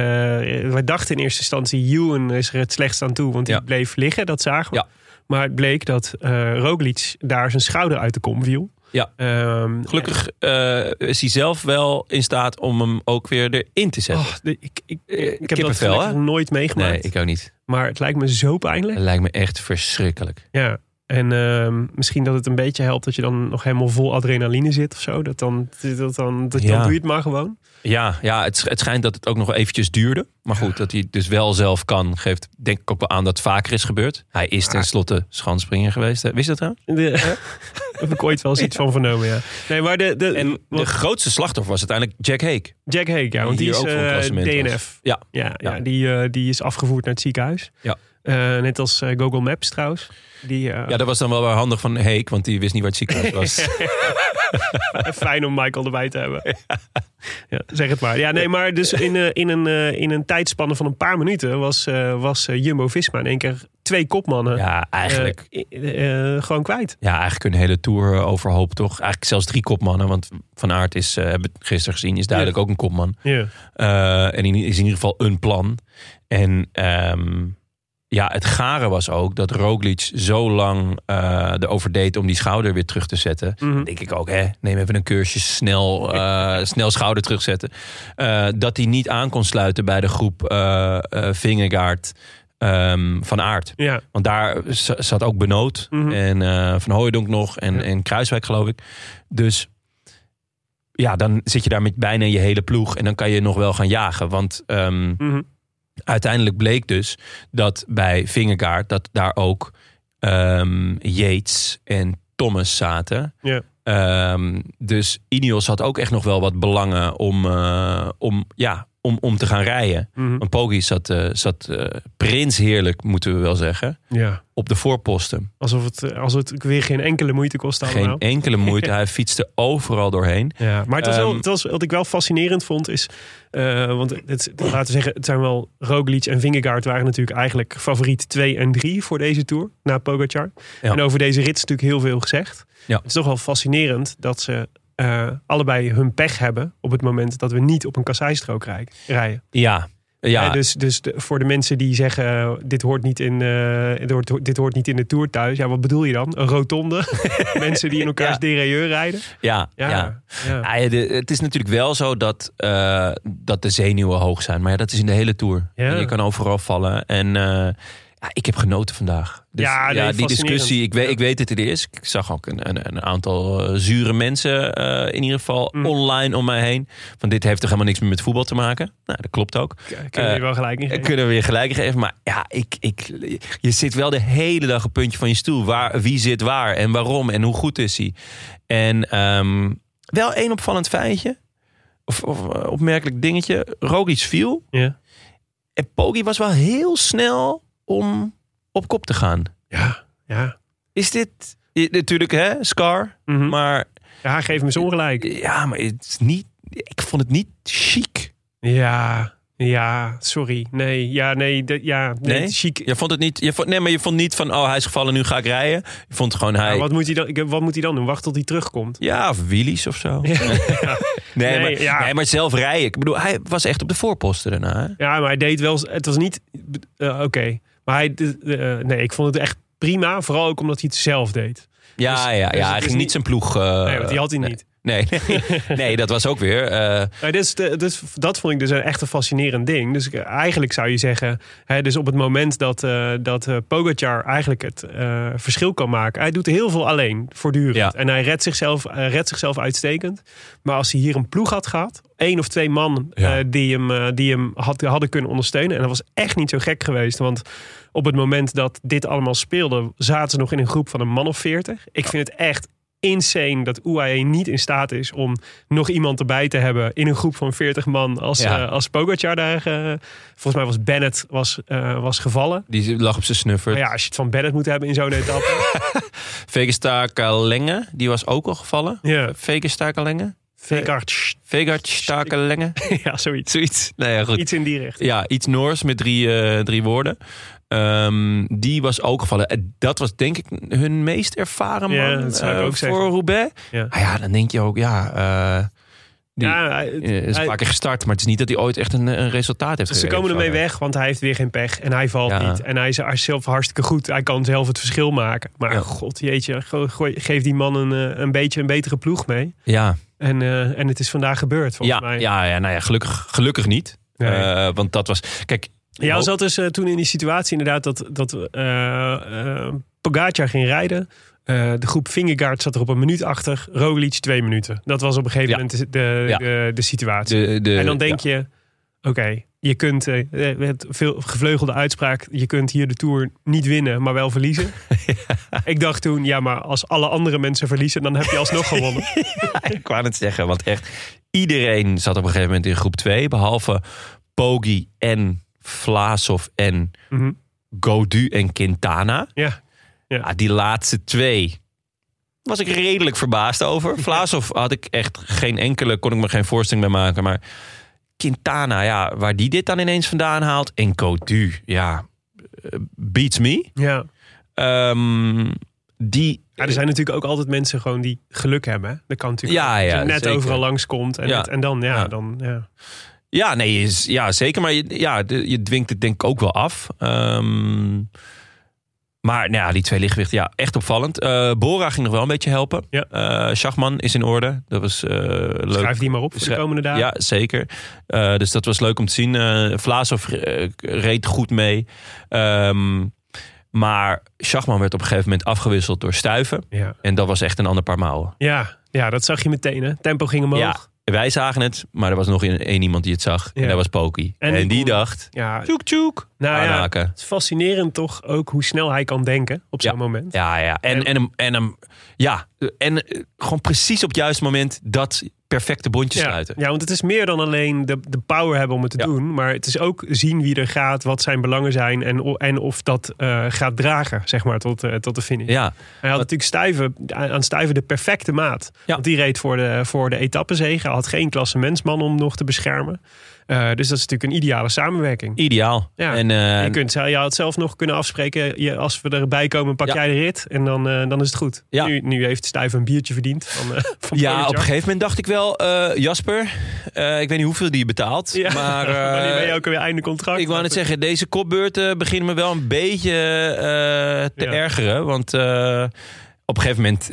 Speaker 2: wij dachten in eerste instantie, Ewan is er het slechtst aan toe, want die
Speaker 1: Ja.
Speaker 2: bleef liggen, dat zagen we.
Speaker 1: Ja.
Speaker 2: Maar het bleek dat eh Roglic daar zijn schouder uit de kom viel.
Speaker 1: Ja.
Speaker 2: Ehm,
Speaker 1: Gelukkig eh, is hij zelf wel in staat om hem ook weer erin te zetten.
Speaker 2: Oh, de- ik, ik, ik heb dat
Speaker 1: hè?
Speaker 2: nooit meegemaakt.
Speaker 1: nee, ik ook niet.
Speaker 2: Maar het lijkt me zo pijnlijk.
Speaker 1: Het lijkt me echt verschrikkelijk.
Speaker 2: Ja. En ehm, misschien dat het een beetje helpt dat je dan nog helemaal vol adrenaline zit of zo. Dat dan, dat dan, dat,
Speaker 1: Ja.
Speaker 2: dan doe je het maar gewoon.
Speaker 1: Ja, ja het, het schijnt dat het ook nog eventjes duurde. Maar goed, dat hij dus wel zelf kan, geeft denk ik ook wel aan dat het vaker is gebeurd. Hij is tenslotte schanspringer geweest. hè. Wist je dat trouwens?
Speaker 2: Heb ik ooit wel eens iets van vernomen, ja. Nee, maar de, de,
Speaker 1: En de grootste slachtoffer was uiteindelijk Jack Hake.
Speaker 2: Jack Hake, ja, want die, is
Speaker 1: ook een
Speaker 2: eh. DNF.
Speaker 1: Ja.
Speaker 2: Ja, ja,
Speaker 1: Ja.
Speaker 2: Die, eh, die is afgevoerd naar het ziekenhuis.
Speaker 1: Ja.
Speaker 2: Eh, net als eh, Google Maps trouwens. Die, eh,
Speaker 1: Ja, dat was dan wel weer handig van Hake, want die wist niet het ziekenhuis was.
Speaker 2: Fijn om Michael erbij te hebben. Ja, zeg het maar. Ja, nee, maar dus in, in, een, in een tijdspanne van een paar minuten was, was Jumbo-Visma in één keer twee kopmannen
Speaker 1: Ja, eigenlijk.
Speaker 2: gewoon kwijt.
Speaker 1: Ja, eigenlijk een hele tour overhoop toch? Eigenlijk zelfs drie kopmannen. Want Van Aert is, hebben we gisteren gezien, is duidelijk ook een kopman.
Speaker 2: Ja.
Speaker 1: En in- is in ieder geval een plan. En ehm, ja, het gare was ook dat Roglic zo lang eh erover deed om die schouder weer terug te zetten.
Speaker 2: Mhm.
Speaker 1: Denk ik ook, hè, neem even een keursje snel, eh, snel schouder terugzetten. Eh, dat hij niet aan kon sluiten bij de groep eh, Vingegaard ehm, van.
Speaker 2: Ja.
Speaker 1: Want daar zat ook Benoot
Speaker 2: Mhm.
Speaker 1: en Van Hooijdonk nog en,
Speaker 2: Ja.
Speaker 1: en Kruiswijk geloof ik. Dus ja, dan zit je daar met bijna je hele ploeg en dan kan je nog wel gaan jagen. Want ehm,
Speaker 2: Mhm.
Speaker 1: Uiteindelijk bleek dus dat bij Vingegaard dat daar ook ehm Yates en Thomas zaten.
Speaker 2: Ja.
Speaker 1: Ehm, dus Ineos had ook echt nog wel wat belangen om, eh, om, ja, om, om te gaan rijden. Want Poggi zat, eh, zat eh, prins heerlijk, moeten we wel zeggen,
Speaker 2: ja.
Speaker 1: op de voorposten.
Speaker 2: Alsof het, eh, alsof het weer geen enkele moeite kost allemaal.
Speaker 1: Geen enkele moeite. Hij fietste overal doorheen.
Speaker 2: Ja, maar het was wel,
Speaker 1: Ehm,
Speaker 2: het was, wat ik wel fascinerend vond is... want het, laten we zeggen, het zijn wel... Roglic en Vingegaard waren natuurlijk eigenlijk favoriet 2 en 3 voor deze Tour. Na Pogacar.
Speaker 1: Ja.
Speaker 2: En over deze rit is natuurlijk heel veel gezegd.
Speaker 1: Ja.
Speaker 2: Het is toch wel fascinerend dat ze eh, allebei hun pech hebben... op het moment dat we niet op een kasseistrook rij- rijden.
Speaker 1: Ja, ja.
Speaker 2: Eh, dus dus de- voor de mensen die zeggen... eh, dit, hoort niet in, dit, hoort, dit hoort niet in de Tour thuis. Ja, wat bedoel je dan? Een rotonde? mensen die in elkaars
Speaker 1: Ja.
Speaker 2: derailleur rijden?
Speaker 1: ja,
Speaker 2: Ja,
Speaker 1: ja.
Speaker 2: ja.
Speaker 1: Ja, de- het is natuurlijk wel zo dat, dat de zenuwen hoog zijn. Maar ja, dat is in de hele Tour. En je kan overal vallen. En ja, ik heb genoten vandaag. Dus,
Speaker 2: Ja, nee,
Speaker 1: die discussie, ik weet, ik weet het er is. Ik zag ook een, een, een aantal eh, zure mensen eh, in ieder geval
Speaker 2: Mm.
Speaker 1: online om mij heen. Van dit heeft toch helemaal niks meer met voetbal te maken? Nou, dat klopt ook.
Speaker 2: Kunnen we
Speaker 1: Eh,
Speaker 2: je wel gelijk in.
Speaker 1: Kunnen we weer gelijk geven. Maar ja, ik, ik, je zit wel de hele dag op puntje van je stoel. Waar, wie zit waar en waarom en hoe goed is hij? En ehm, wel één opvallend feitje. Of, of eh, opmerkelijk dingetje. Roglic viel.
Speaker 2: Ja.
Speaker 1: En Poggi was wel heel snel om op kop te gaan.
Speaker 2: Ja, ja.
Speaker 1: Is dit... je- Natuurlijk, hè, Scar.
Speaker 2: Mhm.
Speaker 1: Maar
Speaker 2: ja, geef me zo ongelijk.
Speaker 1: ja, maar het is niet... Ik vond het niet chic.
Speaker 2: Ja, ja, sorry. Nee, ja, nee, de- ja, nee,
Speaker 1: Nee?
Speaker 2: chic.
Speaker 1: Je vond het niet... Je vond, nee, maar je vond niet van... Oh, hij is gevallen, nu ga ik rijden. Je vond gewoon hij...
Speaker 2: Ja, wat, moet hij dan, ik- wat moet hij dan doen? Wacht tot hij terugkomt.
Speaker 1: Ja, of wheelies of zo. nee,
Speaker 2: Nee,
Speaker 1: maar,
Speaker 2: ja.
Speaker 1: nee, maar zelf rijden. Ik bedoel, hij was echt op de voorposten daarna. hè?
Speaker 2: Ja, maar hij deed wel... Het was niet... eh, Oké. Maar hij... eh, nee, ik vond het echt prima. Vooral ook omdat hij het zelf deed.
Speaker 1: Ja,
Speaker 2: Dus-
Speaker 1: ja,
Speaker 2: dus
Speaker 1: ja.
Speaker 2: het
Speaker 1: hij ging niet zijn ploeg... eh,
Speaker 2: Nee, want die had hij
Speaker 1: nee.
Speaker 2: niet.
Speaker 1: Nee, nee, nee, dat was ook weer... eh,
Speaker 2: de- dus dat vond ik dus een echt een fascinerend ding. Dus eigenlijk zou je zeggen, hè, dus op het moment dat, eh dat eh, Pogacar eigenlijk het verschil kan maken. Hij doet heel veel alleen, voortdurend.
Speaker 1: Ja.
Speaker 2: En hij redt zichzelf, redt zichzelf uitstekend. Maar als hij hier een ploeg had gehad, één of twee man
Speaker 1: Ja.
Speaker 2: die hem, die hem had, hadden kunnen ondersteunen. En dat was echt niet zo gek geweest. Want op het moment dat dit allemaal speelde, zaten ze nog in een groep van een man of veertig. Ik vind het echt insane dat UAE niet in staat is om nog iemand erbij te hebben in een groep van 40 man als,
Speaker 1: Ja.
Speaker 2: eh, als Pogacar daar. eh, volgens mij was Bennett was, eh, was gevallen.
Speaker 1: die lag op zijn snuffer.
Speaker 2: Ja, als je het van Bennett moet hebben in zo'n etappe.
Speaker 1: Kalenge, die was ook al gevallen.
Speaker 2: ja,
Speaker 1: Vegestar Kalenge?
Speaker 2: Vegard.
Speaker 1: Vegard Stakelenge?
Speaker 2: ja, zoiets.
Speaker 1: Zoiets. Nou ja, goed.
Speaker 2: Iets in die richting.
Speaker 1: Ja, iets Noors met drie, drie woorden. Ehm, die was ook gevallen. En Dat was denk ik hun meest ervaren man
Speaker 2: Ja, dat zou ik
Speaker 1: eh,
Speaker 2: ook
Speaker 1: voor
Speaker 2: zeggen.
Speaker 1: Roubaix.
Speaker 2: Ja.
Speaker 1: Ah ja, dan denk je ook, ja... eh, die,
Speaker 2: Ja, hij-
Speaker 1: eh, is paar keer gestart, maar het is niet dat hij ooit echt een, een resultaat heeft
Speaker 2: Dus ze komen ermee weg, want hij heeft weer geen pech. En hij valt
Speaker 1: Ja.
Speaker 2: niet. En hij is, zelf hartstikke goed. Hij kan zelf het verschil maken. Maar
Speaker 1: Ja.
Speaker 2: god, jeetje, geef die man een, eh, een beetje een betere ploeg mee.
Speaker 1: Ja,
Speaker 2: En, eh, en het is vandaag gebeurd, volgens
Speaker 1: ja,
Speaker 2: mij.
Speaker 1: ja, ja, nou ja, gelukkig, gelukkig niet.
Speaker 2: Nee.
Speaker 1: Eh, want dat was... Kijk,
Speaker 2: Ja,
Speaker 1: ho-
Speaker 2: zat dus eh, toen in die situatie inderdaad dat, dat eh, Pogacar ging rijden. De groep Vingegaard zat er op een minuut achter. Roglic twee minuten. Dat was op een gegeven
Speaker 1: Ja.
Speaker 2: moment de, de,
Speaker 1: Ja.
Speaker 2: de, de situatie.
Speaker 1: De, de,
Speaker 2: en dan denk
Speaker 1: ja.
Speaker 2: je, oké, je kunt, het veel gevleugelde uitspraak, je kunt hier de Tour niet winnen, maar wel verliezen. Ik dacht toen, ja, maar als alle andere mensen verliezen, dan heb je alsnog gewonnen.
Speaker 1: Ik wou het zeggen, want echt iedereen zat op een gegeven moment in groep 2. Behalve Poggi en Vlasov en
Speaker 2: Mhm.
Speaker 1: Godu en Quintana.
Speaker 2: Ja,
Speaker 1: Ja, die laatste twee was ik redelijk verbaasd over. Vlasov had ik echt geen enkele, kon ik me geen voorstelling bij maken. Maar Quintana, ja, waar die dit dan ineens vandaan haalt. En Godu, ja, eh, beats me.
Speaker 2: ja.
Speaker 1: Ehm, die
Speaker 2: Ja, er zijn natuurlijk ook altijd mensen gewoon die geluk hebben. Dat kan natuurlijk.
Speaker 1: Ja, ja,
Speaker 2: net
Speaker 1: zeker.
Speaker 2: overal langskomt en,
Speaker 1: Ja.
Speaker 2: het- en dan, Ja. dan, ja.
Speaker 1: Ja, nee, is, ja zeker. Maar je, ja, de- je dwingt het denk ik ook wel af. Ehm, maar nou ja, die twee lichtgewichten, ja, echt opvallend. Eh, Bora ging nog wel een beetje helpen.
Speaker 2: Ja.
Speaker 1: Eh, Schachman is in orde. Dat was eh, leuk.
Speaker 2: Schrijf die maar op voor de komende dagen.
Speaker 1: Ja, zeker. Dus dat was leuk om te zien. Eh Vlaasov reed goed mee. Ehm, maar Schachman werd op een gegeven moment afgewisseld door Stuiven.
Speaker 2: Ja.
Speaker 1: En dat was echt een ander paar mouwen.
Speaker 2: Ja, ja, dat zag je meteen. Hè? Tempo ging omhoog.
Speaker 1: Wij zagen het, maar er was nog één iemand die het zag. En dat was Poki.
Speaker 2: En
Speaker 1: En,
Speaker 2: die
Speaker 1: dacht,
Speaker 2: Ja,
Speaker 1: tjoek tjoek,
Speaker 2: nou ja, het is fascinerend toch ook hoe snel hij kan denken op zo'n
Speaker 1: Ja.
Speaker 2: moment.
Speaker 1: Ja, ja. En,
Speaker 2: En-
Speaker 1: en, hem, en hem, ja, en eh, gewoon precies op het juiste moment dat perfecte bondje
Speaker 2: Ja,
Speaker 1: sluiten.
Speaker 2: ja, want het is meer dan alleen de, de power hebben om het te
Speaker 1: Ja.
Speaker 2: doen. Maar het is ook zien wie er gaat, wat zijn belangen zijn. En, en of dat eh, gaat dragen, zeg maar, tot, eh, tot de finish.
Speaker 1: Ja,
Speaker 2: Hij had natuurlijk Stuyven, aan Stuyven de perfecte maat.
Speaker 1: Ja.
Speaker 2: Want die reed voor de, voor de etappezege. Had geen klassementsman om nog te beschermen. Eh, dus dat is natuurlijk een ideale samenwerking.
Speaker 1: ideaal.
Speaker 2: Ja.
Speaker 1: En, eh,
Speaker 2: je, kunt, je had zelf nog kunnen afspreken. Je, als we erbij komen, pak
Speaker 1: Ja.
Speaker 2: jij de rit. En dan, eh, dan is het goed.
Speaker 1: Ja.
Speaker 2: Nu, nu heeft Stuyven een biertje verdiend. Van, van
Speaker 1: ja, op een gegeven moment dacht ik wel, Jasper, ik weet niet hoeveel die je betaalt.
Speaker 2: Ja.
Speaker 1: Maar
Speaker 2: Wanneer ben je ook weer einde contract?
Speaker 1: ik wou net zeggen, deze kopbeurten beginnen me wel een beetje te
Speaker 2: Ja.
Speaker 1: ergeren. Want op een gegeven moment,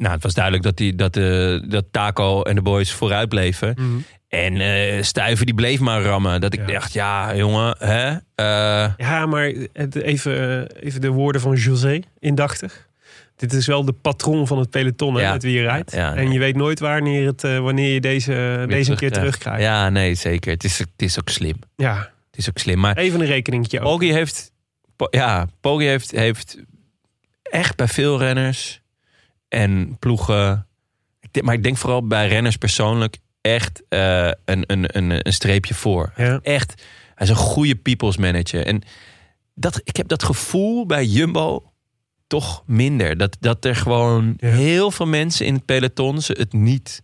Speaker 1: nou, het was duidelijk dat, die, dat, de, dat Taco en de boys vooruit bleven.
Speaker 2: Mhm.
Speaker 1: En eh Stuiven die bleef maar rammen. Dat ik
Speaker 2: Ja.
Speaker 1: dacht, ja jongen, hè? Eh,
Speaker 2: Ja, maar even, eh, even de woorden van José, indachtig. Dit is wel de patron van het peloton hè,
Speaker 1: Ja.
Speaker 2: met wie je rijdt.
Speaker 1: Ja,
Speaker 2: en je weet nooit wanneer, het, eh, wanneer je deze,
Speaker 1: weer
Speaker 2: deze een keer
Speaker 1: terugkrijgt. Ja, nee, zeker. Het is, het is ook slim.
Speaker 2: Ja,
Speaker 1: Het is ook slim. Maar
Speaker 2: even een rekeningetje ook.
Speaker 1: Poggi heeft, ja, Poggi heeft, heeft echt bij veel renners en ploegen, maar ik denk vooral bij renners persoonlijk echt eh, een, een, een, een streepje voor.
Speaker 2: Ja.
Speaker 1: Echt, hij is een goede people's manager. En dat, ik heb dat gevoel bij Jumbo toch minder. Dat, dat er gewoon
Speaker 2: Ja.
Speaker 1: heel veel mensen in het peloton ze het niet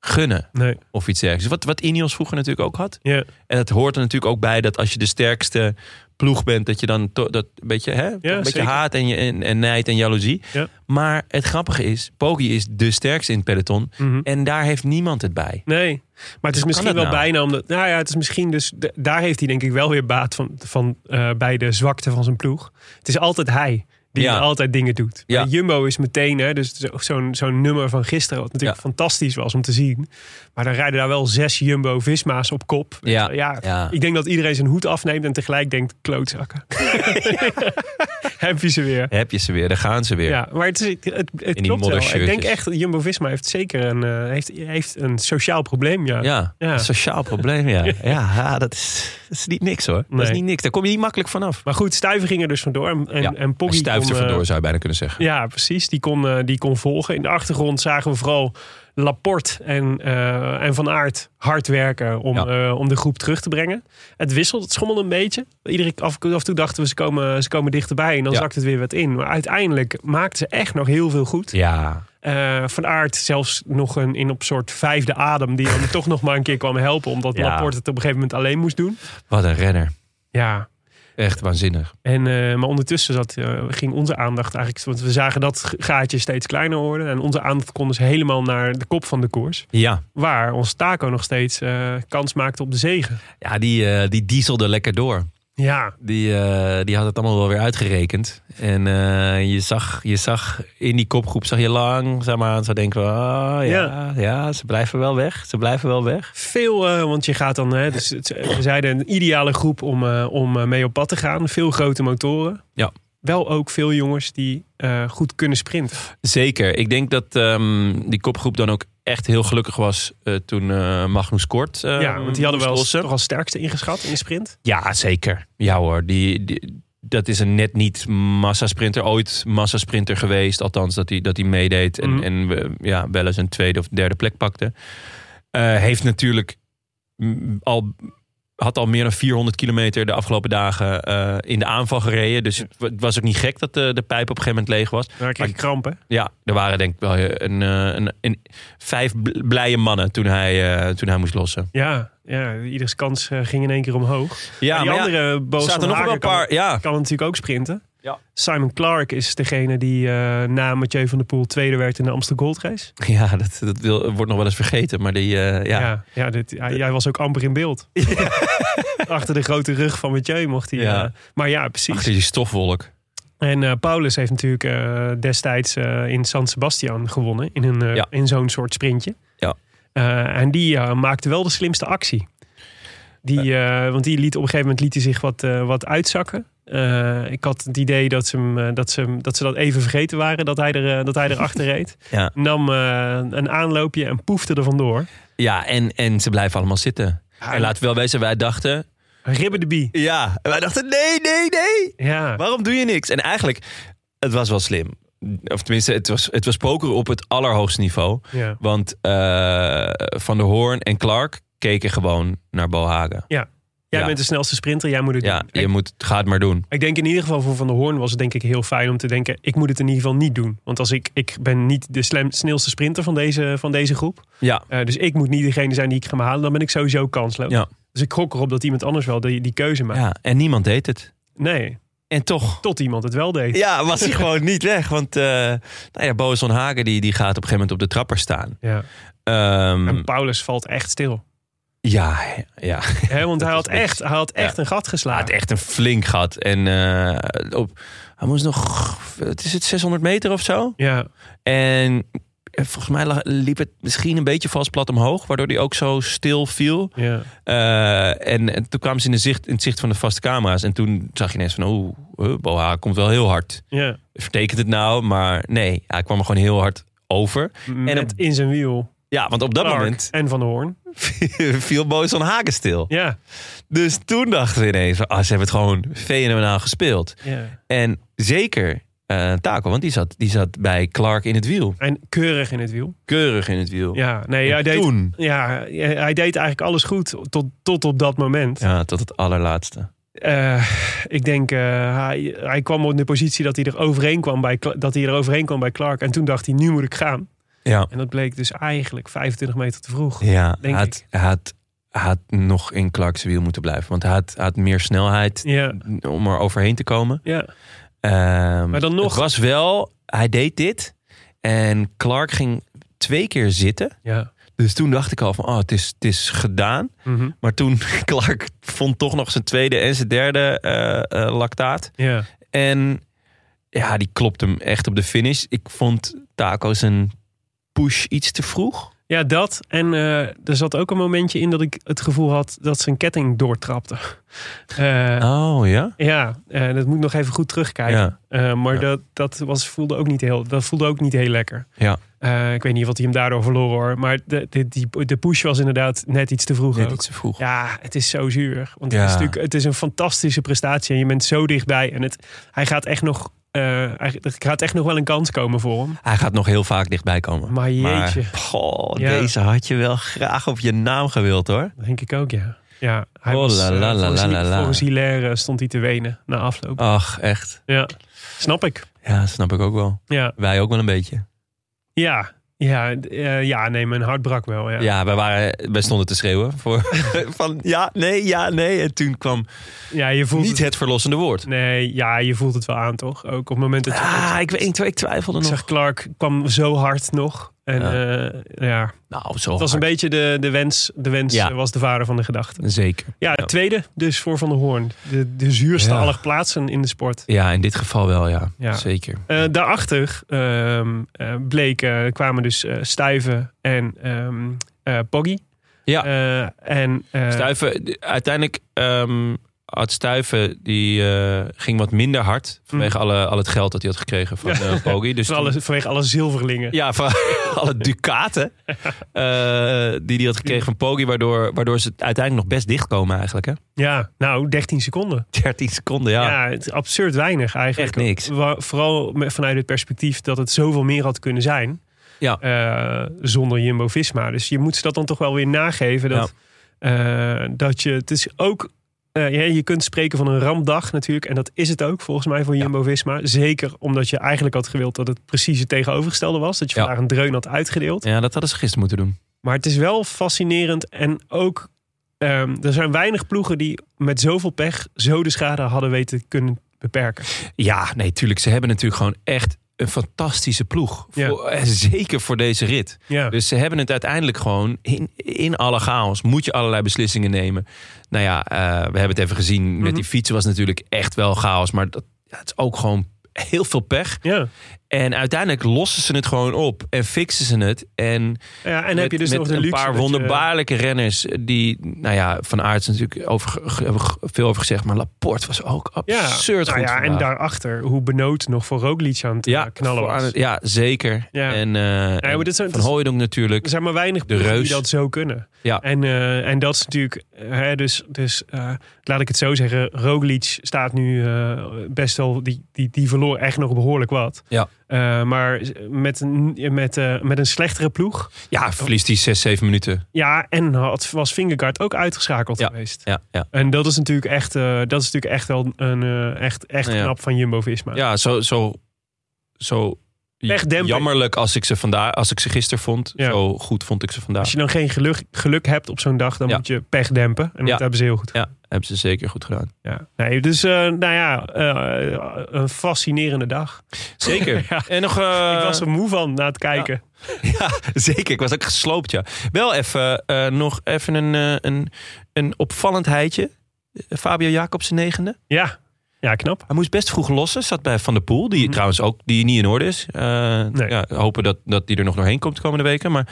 Speaker 1: gunnen
Speaker 2: Nee,
Speaker 1: of iets dergelijks. Wat, wat Ineos vroeger natuurlijk ook had.
Speaker 2: ja.
Speaker 1: En het hoort er natuurlijk ook bij dat als je de sterkste ploeg bent, dat je dan to- dat een beetje, hè, een beetje haat en, je, en, en nijd en jaloezie.
Speaker 2: Ja.
Speaker 1: Maar het grappige is, Poggi is de sterkste in het peloton
Speaker 2: Mhm.
Speaker 1: en daar heeft niemand het bij.
Speaker 2: Nee, maar het is misschien wel
Speaker 1: nou?
Speaker 2: bijna omdat. Nou ja, het is misschien dus. daar heeft hij denk ik wel weer baat van, van eh, bij de zwakte van zijn ploeg. Het is altijd hij die
Speaker 1: Ja.
Speaker 2: altijd dingen doet.
Speaker 1: Ja.
Speaker 2: Jumbo is meteen, hè, dus zo- zo'n zo'n nummer van gisteren, wat natuurlijk
Speaker 1: Ja.
Speaker 2: fantastisch was om te zien. Maar dan rijden daar wel zes Jumbo-Visma's op kop.
Speaker 1: Ja.
Speaker 2: ja, ik denk dat iedereen zijn hoed afneemt en tegelijk denkt: klootzakken. Heb je ze weer.
Speaker 1: Heb je ze weer, daar gaan ze weer.
Speaker 2: Ja, maar het, is, het, het klopt wel. Ik denk echt, Jumbo-Visma heeft zeker een, eh, heeft, heeft een sociaal probleem. Ja.
Speaker 1: Ja, sociaal probleem, ja. Ja, dat, is, dat is niet niks hoor. Dat is niet niks. Daar kom je niet makkelijk vanaf.
Speaker 2: Maar goed, Stuiven ging er dus vandoor. En, en, en Poggi
Speaker 1: Vandoor, zou je bijna kunnen zeggen.
Speaker 2: ja, precies. Die kon, eh, die kon volgen. In de achtergrond zagen we vooral Laporte en, eh, en Van Aert hard werken om,
Speaker 1: Ja.
Speaker 2: eh, om de groep terug te brengen. Het wisselt, het schommelde een beetje. Iedere af, af en toe dachten we ze komen, ze komen dichterbij en dan
Speaker 1: Ja.
Speaker 2: zakt het weer wat in. Maar uiteindelijk maakten ze echt nog heel veel goed.
Speaker 1: Ja,
Speaker 2: van Aert zelfs nog een in op soort vijfde adem die hem toch nog maar een keer kwam helpen. Omdat
Speaker 1: Ja.
Speaker 2: Laporte het op een gegeven moment alleen moest doen.
Speaker 1: wat een renner.
Speaker 2: Ja,
Speaker 1: Echt waanzinnig.
Speaker 2: En, eh, maar ondertussen zat, eh, ging onze aandacht eigenlijk... Want we zagen dat gaatje steeds kleiner worden. En onze aandacht kon dus helemaal naar de kop van de koers.
Speaker 1: Ja,
Speaker 2: Waar ons Taco nog steeds eh, kans maakte op de zegen.
Speaker 1: ja die, die dieselde lekker door.
Speaker 2: Ja,
Speaker 1: Die, eh, die had het allemaal wel weer uitgerekend. En eh, je, zag, je zag in die kopgroep, zag je langzaamaan zo denken. Oh, ja, ja. ze blijven wel weg. Ze blijven wel weg.
Speaker 2: veel, eh, want je gaat dan... Hè, dus we zeiden een ideale groep om, om mee op pad te gaan. Veel grote motoren.
Speaker 1: Ja.
Speaker 2: wel ook veel jongens die goed kunnen sprinten.
Speaker 1: Zeker. Ik denk dat ehm, die kopgroep dan ook echt heel gelukkig was eh, toen eh, Magnus Kort. eh,
Speaker 2: ja, want die hadden wel als, toch als sterkste ingeschat in de sprint.
Speaker 1: Ja, zeker. Ja hoor. Die, die- dat is een net niet massasprinter. Ooit massasprinter geweest. Althans, dat hij, dat hij meedeed. En,
Speaker 2: Mhm.
Speaker 1: en ja, wel eens een tweede of derde plek pakte. Heeft natuurlijk al... Had al meer dan 400 kilometer de afgelopen dagen eh, in de aanval gereden. Dus het wa- het was ook niet gek dat de, de pijp op een gegeven moment leeg was.
Speaker 2: Daar kreeg je krampen.
Speaker 1: Ja, er waren denk ik wel een, eh, een, een, vijf bl- blije mannen toen hij, eh, toen hij moest lossen.
Speaker 2: Ja, ja, ieders kans eh, ging in één keer omhoog.
Speaker 1: Ja,
Speaker 2: die
Speaker 1: maar ja,
Speaker 2: andere Boos
Speaker 1: er zaten nog wel een paar.
Speaker 2: kan,
Speaker 1: Ja,
Speaker 2: kan natuurlijk ook sprinten.
Speaker 1: Ja.
Speaker 2: Simon Clark is degene die eh, na Mathieu van der Poel tweede werd in de Amsterdam Gold Race.
Speaker 1: ja dat, dat wil, wordt nog wel eens vergeten. Maar die, eh, ja.
Speaker 2: Ja, ja, dit, jij was ook amper in beeld. Achter de grote rug van Mathieu mocht hij.
Speaker 1: Ja.
Speaker 2: eh, maar ja, precies.
Speaker 1: achter die stofwolk.
Speaker 2: En eh, Paulus heeft natuurlijk eh, destijds eh, in San Sebastian gewonnen. In, een, eh,
Speaker 1: Ja.
Speaker 2: in zo'n soort sprintje.
Speaker 1: Ja.
Speaker 2: Eh, en die eh, maakte wel de slimste actie. Die, eh, want die liet op een gegeven moment liet hij zich wat, eh, wat uitzakken. Eh, ik had het idee dat ze, hem, eh, dat, ze, dat ze dat even vergeten waren. Dat hij, er, eh, dat hij erachter reed.
Speaker 1: Ja.
Speaker 2: Nam een aanloopje en poefde er vandoor.
Speaker 1: Ja, en, en ze blijven allemaal zitten. En laten we wel wezen, wij dachten...
Speaker 2: Ribben de bie.
Speaker 1: Ja, wij dachten nee, nee, nee.
Speaker 2: Ja.
Speaker 1: Waarom doe je niks? En eigenlijk, het was wel slim. Of tenminste, het was, het was poker op het allerhoogste niveau.
Speaker 2: ja.
Speaker 1: Want Van der Hoorn en Clark keken gewoon naar Bohagen.
Speaker 2: Jij
Speaker 1: Ja.
Speaker 2: bent de snelste sprinter, jij moet het
Speaker 1: Ja,
Speaker 2: doen.
Speaker 1: je
Speaker 2: Ik-
Speaker 1: moet, ga het maar doen.
Speaker 2: Ik denk in ieder geval voor Van der Hoorn was het denk ik heel fijn om te denken... ik moet het in ieder geval niet doen. Want als ik, ik ben niet de slam- snelste sprinter van deze, van deze groep.
Speaker 1: Ja,
Speaker 2: Eh, dus ik moet niet degene zijn die ik ga me halen. Dan ben ik sowieso kansloos.
Speaker 1: Ja.
Speaker 2: Dus ik gok erop dat iemand anders wel die, die keuze maakt.
Speaker 1: ja, en niemand deed het.
Speaker 2: Nee,
Speaker 1: En toch
Speaker 2: tot iemand het wel deed.
Speaker 1: ja, was hij gewoon niet weg. Want eh nou ja, Boas van Hagen die, die gaat op een gegeven moment op de trapper staan.
Speaker 2: Ja.
Speaker 1: Ehm,
Speaker 2: En Paulus valt echt stil.
Speaker 1: Ja, ja.
Speaker 2: Hè, want hij had echt, hij had echt
Speaker 1: Ja.
Speaker 2: een gat
Speaker 1: Hij
Speaker 2: geslagen.
Speaker 1: had echt een flink gat. En eh, op, hij moest nog, het is het 600 meter of zo?
Speaker 2: Ja,
Speaker 1: En volgens mij lag- liep het misschien een beetje vast plat omhoog, waardoor hij ook zo stil viel.
Speaker 2: ja.
Speaker 1: Eh, en, en toen kwamen ze in, de zicht, in het zicht van de vaste camera's. En toen zag je ineens van, uh, Boha komt wel heel hard.
Speaker 2: ja.
Speaker 1: Vertekent het nou? Maar nee, hij kwam er gewoon heel hard over.
Speaker 2: Met
Speaker 1: op-
Speaker 2: in zijn wiel.
Speaker 1: Ja, want op dat
Speaker 2: Clark
Speaker 1: moment
Speaker 2: En Van der Hoorn.
Speaker 1: viel Boos van Hagen stil.
Speaker 2: Ja.
Speaker 1: Dus toen dachten we ineens, ah, ze hebben het gewoon fenomenaal gespeeld.
Speaker 2: ja.
Speaker 1: En zeker eh Taco, want die zat, die zat bij Clark in het wiel.
Speaker 2: En keurig in het wiel.
Speaker 1: Keurig in het wiel.
Speaker 2: Ja, nee,
Speaker 1: En
Speaker 2: hij deed,
Speaker 1: toen,
Speaker 2: ja, hij deed eigenlijk alles goed tot, tot op dat moment.
Speaker 1: ja, tot het allerlaatste.
Speaker 2: Eh, ik denk, eh, hij, hij kwam in de positie dat hij, er overheen kwam bij, dat hij er overheen kwam bij Clark. En toen dacht hij, nu moet ik gaan.
Speaker 1: Ja,
Speaker 2: En dat bleek dus eigenlijk 25 meter te vroeg.
Speaker 1: ja
Speaker 2: Denk
Speaker 1: hij, had, hij, had, had nog in Clark's wiel moeten blijven. Want hij had, had meer snelheid
Speaker 2: Ja,
Speaker 1: om er overheen te komen.
Speaker 2: ja.
Speaker 1: Ehm,
Speaker 2: Maar dan nog-
Speaker 1: Het was wel, hij deed dit. En Clark ging twee keer zitten.
Speaker 2: ja.
Speaker 1: Dus toen dacht ik al van, oh, het is, het is gedaan.
Speaker 2: Mhm.
Speaker 1: Maar toen, Clark vond toch nog zijn tweede en zijn derde eh, lactaat.
Speaker 2: ja.
Speaker 1: En ja, die klopt hem echt op de finish. Ik vond Taco zijn push iets te vroeg.
Speaker 2: Ja, dat. En eh, er zat ook een momentje in dat ik het gevoel had dat zijn ketting doortrapte. Eh,
Speaker 1: Oh ja?
Speaker 2: Ja, eh, dat moet ik nog even goed terugkijken.
Speaker 1: Ja.
Speaker 2: Maar
Speaker 1: Ja.
Speaker 2: dat, dat was, voelde, ook niet heel, dat voelde ook niet heel lekker.
Speaker 1: Ja.
Speaker 2: Ik weet niet wat hij hem daardoor verloren hoor. Maar de, de, die, de push was inderdaad net iets te vroeg
Speaker 1: Net
Speaker 2: ook.
Speaker 1: iets te vroeg.
Speaker 2: Ja, het is zo zuur. Want
Speaker 1: Ja.
Speaker 2: het, is natuurlijk, het is een fantastische prestatie. En je bent zo dichtbij. En het, hij gaat echt nog... eh, er gaat echt nog wel een kans komen voor hem.
Speaker 1: Hij gaat nog heel vaak dichtbij komen.
Speaker 2: Maar jeetje.
Speaker 1: goh,
Speaker 2: Ja.
Speaker 1: deze had je wel graag op je naam gewild hoor.
Speaker 2: Dat denk ik ook, ja. Ja, hij
Speaker 1: Oh,
Speaker 2: was,
Speaker 1: la,
Speaker 2: eh,
Speaker 1: la, la,
Speaker 2: volgens,
Speaker 1: la,
Speaker 2: volgens Hilaire stond hij te wenen na afloop.
Speaker 1: Ach, echt.
Speaker 2: Ja, snap ik.
Speaker 1: Ja, snap ik ook wel.
Speaker 2: Ja,
Speaker 1: Wij ook wel een beetje.
Speaker 2: ja, ja, eh, ja nee, mijn hart brak wel. Ja,
Speaker 1: Ja, wij, waren, wij stonden te schreeuwen voor, van ja, nee, ja, nee. En toen kwam
Speaker 2: ja je voelt
Speaker 1: niet
Speaker 2: het,
Speaker 1: het verlossende woord.
Speaker 2: Nee, ja, je voelt het wel aan, toch? Ook op het moment dat je...
Speaker 1: Ah, ik, weet, ik twijfelde
Speaker 2: ik
Speaker 1: nog.
Speaker 2: zag Clark kwam zo hard nog. En
Speaker 1: Ja.
Speaker 2: ja, ja
Speaker 1: Nou, zo
Speaker 2: het was een beetje de, de wens. De wens
Speaker 1: Ja.
Speaker 2: eh, was de vader van de gedachte.
Speaker 1: Zeker.
Speaker 2: Ja, de tweede dus voor Van der Hoorn. De, de zuurste
Speaker 1: Ja.
Speaker 2: plaatsen in de sport.
Speaker 1: Ja, in dit geval wel, ja.
Speaker 2: Ja.
Speaker 1: Zeker.
Speaker 2: Eh, daarachter eh, bleek, eh, kwamen dus eh Stuyven en eh, Poggy.
Speaker 1: Ja.
Speaker 2: Eh, en, eh,
Speaker 1: Stuiven, uiteindelijk, ehm, Ad Stuiven die eh, ging wat minder hard vanwege alle, al het geld dat hij had gekregen van uh, Poggi. Dus
Speaker 2: Van
Speaker 1: toen-
Speaker 2: alle, vanwege alle zilverlingen.
Speaker 1: ja, van alle ducaten eh, die hij had gekregen van Poggi, waardoor, waardoor ze uiteindelijk nog best dichtkomen eigenlijk. Hè?
Speaker 2: Ja, nou, 13 seconden.
Speaker 1: 13 seconden, ja.
Speaker 2: Ja, het is absurd weinig eigenlijk.
Speaker 1: Echt niks.
Speaker 2: Vooral vanuit het perspectief dat het zoveel meer had kunnen zijn.
Speaker 1: Ja.
Speaker 2: eh, zonder Jumbo-Visma. Dus je moet ze dat dan toch wel weer nageven. Dat, eh, dat je, het is ook... ja, je kunt spreken van een rampdag natuurlijk. En dat is het ook volgens mij voor Jumbo-Visma. Zeker omdat je eigenlijk had gewild dat het precies het tegenovergestelde was. Dat je vandaag een dreun had uitgedeeld.
Speaker 1: Ja, dat hadden ze gisteren moeten doen.
Speaker 2: Maar het is wel fascinerend en ook... ehm, er zijn weinig ploegen die met zoveel pech zo de schade hadden weten kunnen beperken.
Speaker 1: Ja, nee, tuurlijk. Ze hebben natuurlijk gewoon echt een fantastische ploeg.
Speaker 2: Ja.
Speaker 1: Voor, eh, zeker voor deze rit.
Speaker 2: Ja.
Speaker 1: Dus ze hebben het uiteindelijk gewoon in, in alle chaos. Moet je allerlei beslissingen nemen. Nou ja, eh, we hebben het even gezien. Met
Speaker 2: Mhm.
Speaker 1: die fietsen was natuurlijk echt wel chaos. Maar dat, ja, het is ook gewoon heel veel pech.
Speaker 2: ja.
Speaker 1: En uiteindelijk lossen ze het gewoon op. En fixen ze het. En,
Speaker 2: Ja, en
Speaker 1: met,
Speaker 2: heb je dus
Speaker 1: met
Speaker 2: nog
Speaker 1: een
Speaker 2: luxe
Speaker 1: paar
Speaker 2: je-
Speaker 1: wonderbaarlijke renners. Die, nou ja, Van Aert is natuurlijk over, veel over gezegd. Maar Laporte was ook
Speaker 2: Ja,
Speaker 1: absurd
Speaker 2: nou
Speaker 1: goed
Speaker 2: ja, en daarachter hoe benood nog voor Roglic aan het eh, knallen was.
Speaker 1: ja, zeker.
Speaker 2: Ja.
Speaker 1: En,
Speaker 2: maar
Speaker 1: en
Speaker 2: dit zijn-
Speaker 1: Van Hooijdonk natuurlijk.
Speaker 2: Er zijn maar weinig
Speaker 1: De
Speaker 2: ploegen die
Speaker 1: reus.
Speaker 2: dat zo kunnen.
Speaker 1: Ja.
Speaker 2: En, eh, en dat is natuurlijk, hè, dus, dus laat ik het zo zeggen, Roglic staat nu best wel, die, die, die verloor echt nog behoorlijk wat.
Speaker 1: Ja.
Speaker 2: Eh, maar met een, met, eh, met een slechtere ploeg.
Speaker 1: Ja, verliest die 6, 7 minuten.
Speaker 2: Ja, en had, was Fingergaard ook uitgeschakeld
Speaker 1: Ja.
Speaker 2: geweest.
Speaker 1: Ja, ja.
Speaker 2: En dat is natuurlijk echt, eh, dat is natuurlijk echt wel een echt, echt knap van Jumbo-Visma.
Speaker 1: ja zo, zo, zo. Jammerlijk als ik ze vandaag, als ik ze gisteren vond.
Speaker 2: Ja.
Speaker 1: Zo goed vond ik ze vandaag.
Speaker 2: Als je dan geen geluk, geluk hebt op zo'n dag, dan
Speaker 1: Ja.
Speaker 2: moet je pech dempen. En
Speaker 1: Ja.
Speaker 2: dat hebben ze heel goed gedaan.
Speaker 1: Ja, hebben ze zeker goed gedaan.
Speaker 2: Ja. Nee, dus eh, nou ja, eh, een fascinerende dag.
Speaker 1: Zeker. En nog... eh,
Speaker 2: ik was er moe van na het kijken.
Speaker 1: Ja, zeker. Ik was ook gesloopt, ja. Wel even, nog even een, een, een opvallendheidje. Fabio Jacobsen negende.
Speaker 2: Ja, ja knap.
Speaker 1: Hij moest best vroeg lossen. Zat bij Van der Poel. Die
Speaker 2: Mhm.
Speaker 1: trouwens ook die niet in orde is. Eh,
Speaker 2: Nee.
Speaker 1: ja, hopen dat, dat die er nog doorheen komt de komende weken. Maar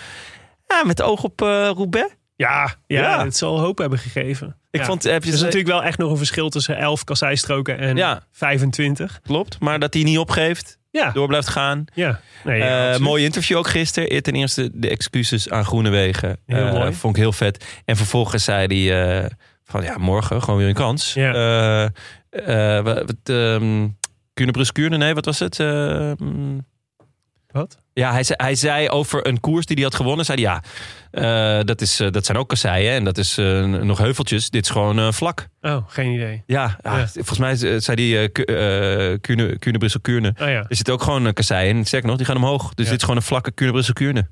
Speaker 1: ja, met oog op eh Roubaix.
Speaker 2: Ja, ja,
Speaker 1: Ja.
Speaker 2: het zal hoop hebben gegeven.
Speaker 1: Ik
Speaker 2: Ja.
Speaker 1: vond, heb je
Speaker 2: Er is natuurlijk wel echt nog een verschil tussen 11 kasseistroken en
Speaker 1: Ja.
Speaker 2: 25.
Speaker 1: klopt. Maar dat hij niet opgeeft.
Speaker 2: Ja,
Speaker 1: Door blijft gaan.
Speaker 2: ja. Nee,
Speaker 1: Eh, mooi interview ook gisteren. Ten eerste de excuses aan Groenewegen.
Speaker 2: Heel mooi.
Speaker 1: Vond ik heel vet. En vervolgens zei hij van ja, morgen gewoon weer een kans.
Speaker 2: Ja.
Speaker 1: Eh, wat, ehm, Kuurne nee, wat was het? Eh, mm,
Speaker 2: Wat?
Speaker 1: ja, hij zei, hij zei over een koers die hij had gewonnen. Zei hij, ja, eh, dat, is, eh, dat zijn ook kasseien en dat is nog heuveltjes. Dit is gewoon vlak.
Speaker 2: Oh, geen idee.
Speaker 1: Ja, volgens mij zei hij uh, Kuurne, Kuurne Brussel Kuurne.
Speaker 2: Oh ja.
Speaker 1: Er zit ook gewoon een kassei in. Sterker nog, die gaan omhoog. Dus
Speaker 2: Ja.
Speaker 1: dit is gewoon een vlakke Kuurne Brussel Kuurne.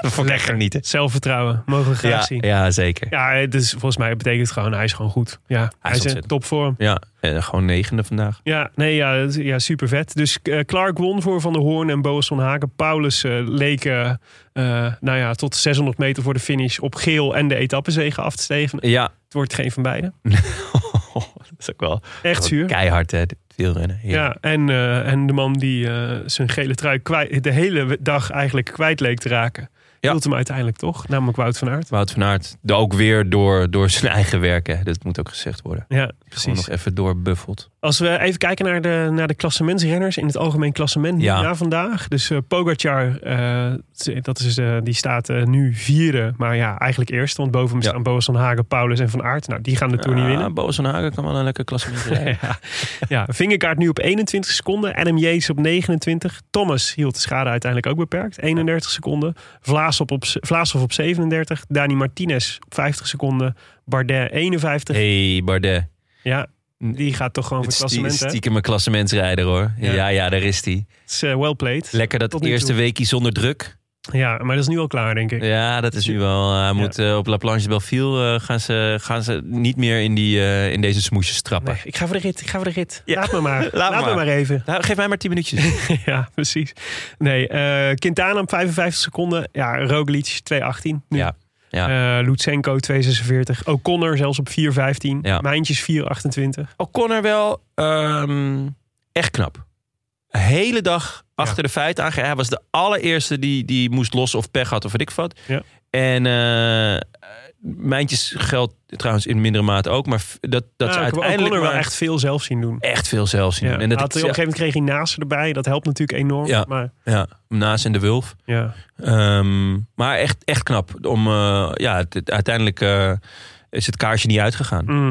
Speaker 1: Dat vond ik echt genieten.
Speaker 2: Zelfvertrouwen, mogen we graag
Speaker 1: Ja,
Speaker 2: zien.
Speaker 1: ja, zeker.
Speaker 2: Ja, dus volgens mij betekent het gewoon, hij is gewoon goed. Ja, hij,
Speaker 1: is
Speaker 2: is in topvorm.
Speaker 1: Ja, en gewoon negende vandaag.
Speaker 2: Ja, nee, ja, is- ja super vet. Dus eh, Clark won voor Van der Hoorn en Boas van Hagen. Paulus eh, leek, eh, eh, nou ja, tot 600 meter voor de finish op geel en de etappezegen af te stevenen.
Speaker 1: Ja,
Speaker 2: Het wordt geen van beide.
Speaker 1: dat is ook wel
Speaker 2: Echt zuur.
Speaker 1: keihard, hè, wielrennen.
Speaker 2: Ja, en, eh, en de man die eh, zijn gele trui kwijt, de hele dag eigenlijk kwijt leek te raken.
Speaker 1: Ja.
Speaker 2: Hield hem uiteindelijk toch, namelijk Wout van Aert.
Speaker 1: Wout van Aert, ook weer door, door zijn eigen werken. Dat moet ook gezegd worden.
Speaker 2: Ja,
Speaker 1: Gewoon
Speaker 2: precies.
Speaker 1: nog even doorbuffeld.
Speaker 2: Als we even kijken naar de, naar de klassementsrenners in het algemeen klassement
Speaker 1: Ja.
Speaker 2: na vandaag. Dus eh Pogacar, eh, dat is, eh, die staat nu vierde, maar ja, eigenlijk eerste. Want boven hem
Speaker 1: Ja.
Speaker 2: staan Boas van Hagen, Paulus en Van Aert. Nou, die gaan de Tour niet winnen.
Speaker 1: Boas van Hagen kan wel een lekker klassement rijden.
Speaker 2: Ja, ja Vingegaard nu op 21 seconden. Adam Yates op 29. Thomas hield de schade uiteindelijk ook beperkt. 31 seconden. Vlaasov op, op 37. Dani Martinez op 50 seconden. Bardet 51.
Speaker 1: hey, Bardet.
Speaker 2: Ja, die gaat toch gewoon voor het
Speaker 1: stie-
Speaker 2: klassement. hè?
Speaker 1: stiekem een klassementsrijder hoor.
Speaker 2: Ja.
Speaker 1: Ja, ja, daar is hij.
Speaker 2: Het is eh, well played.
Speaker 1: Lekker dat eerste
Speaker 2: toe.
Speaker 1: weekje zonder druk.
Speaker 2: Ja, maar dat is nu al klaar, denk ik.
Speaker 1: Ja, dat is nu wel. Hij moet eh, op La Planche de Belleville eh, gaan, ze, gaan ze niet meer in, die, eh, in deze smoesjes trappen.
Speaker 2: Nee, ik ga voor de rit, ik ga voor de rit.
Speaker 1: Ja.
Speaker 2: Laat me maar. Laat,
Speaker 1: maar.
Speaker 2: me maar even.
Speaker 1: Nou, geef mij maar 10 minuutjes.
Speaker 2: ja, precies. Nee, eh Quintana op 55 seconden. Ja, Roglic 218. Nu.
Speaker 1: Ja, ja.
Speaker 2: Eh, Lutsenko 246. O'Connor zelfs op 415.
Speaker 1: Ja.
Speaker 2: Mijntjes 428.
Speaker 1: O'Connor wel ehm, echt knap. Hele dag achter
Speaker 2: Ja.
Speaker 1: de feiten aange. Hij was de allereerste die, die moest lossen of pech had of weet ik wat.
Speaker 2: Ja.
Speaker 1: En eh, Mijntjes geldt trouwens in mindere mate ook. Maar dat, dat
Speaker 2: Ja,
Speaker 1: ze uiteindelijk
Speaker 2: er wel echt veel zelf zien doen.
Speaker 1: echt veel zelf zien.
Speaker 2: Ja.
Speaker 1: En
Speaker 2: En
Speaker 1: dat,
Speaker 2: op een gegeven moment kreeg hij naast erbij. Dat helpt natuurlijk enorm.
Speaker 1: Ja.
Speaker 2: Maar
Speaker 1: ja, Naas en de Wulf.
Speaker 2: ja,
Speaker 1: Ehm, maar echt, echt knap. Om, eh, ja, het- uiteindelijk eh, is het kaarsje niet uitgegaan.
Speaker 2: Mhm.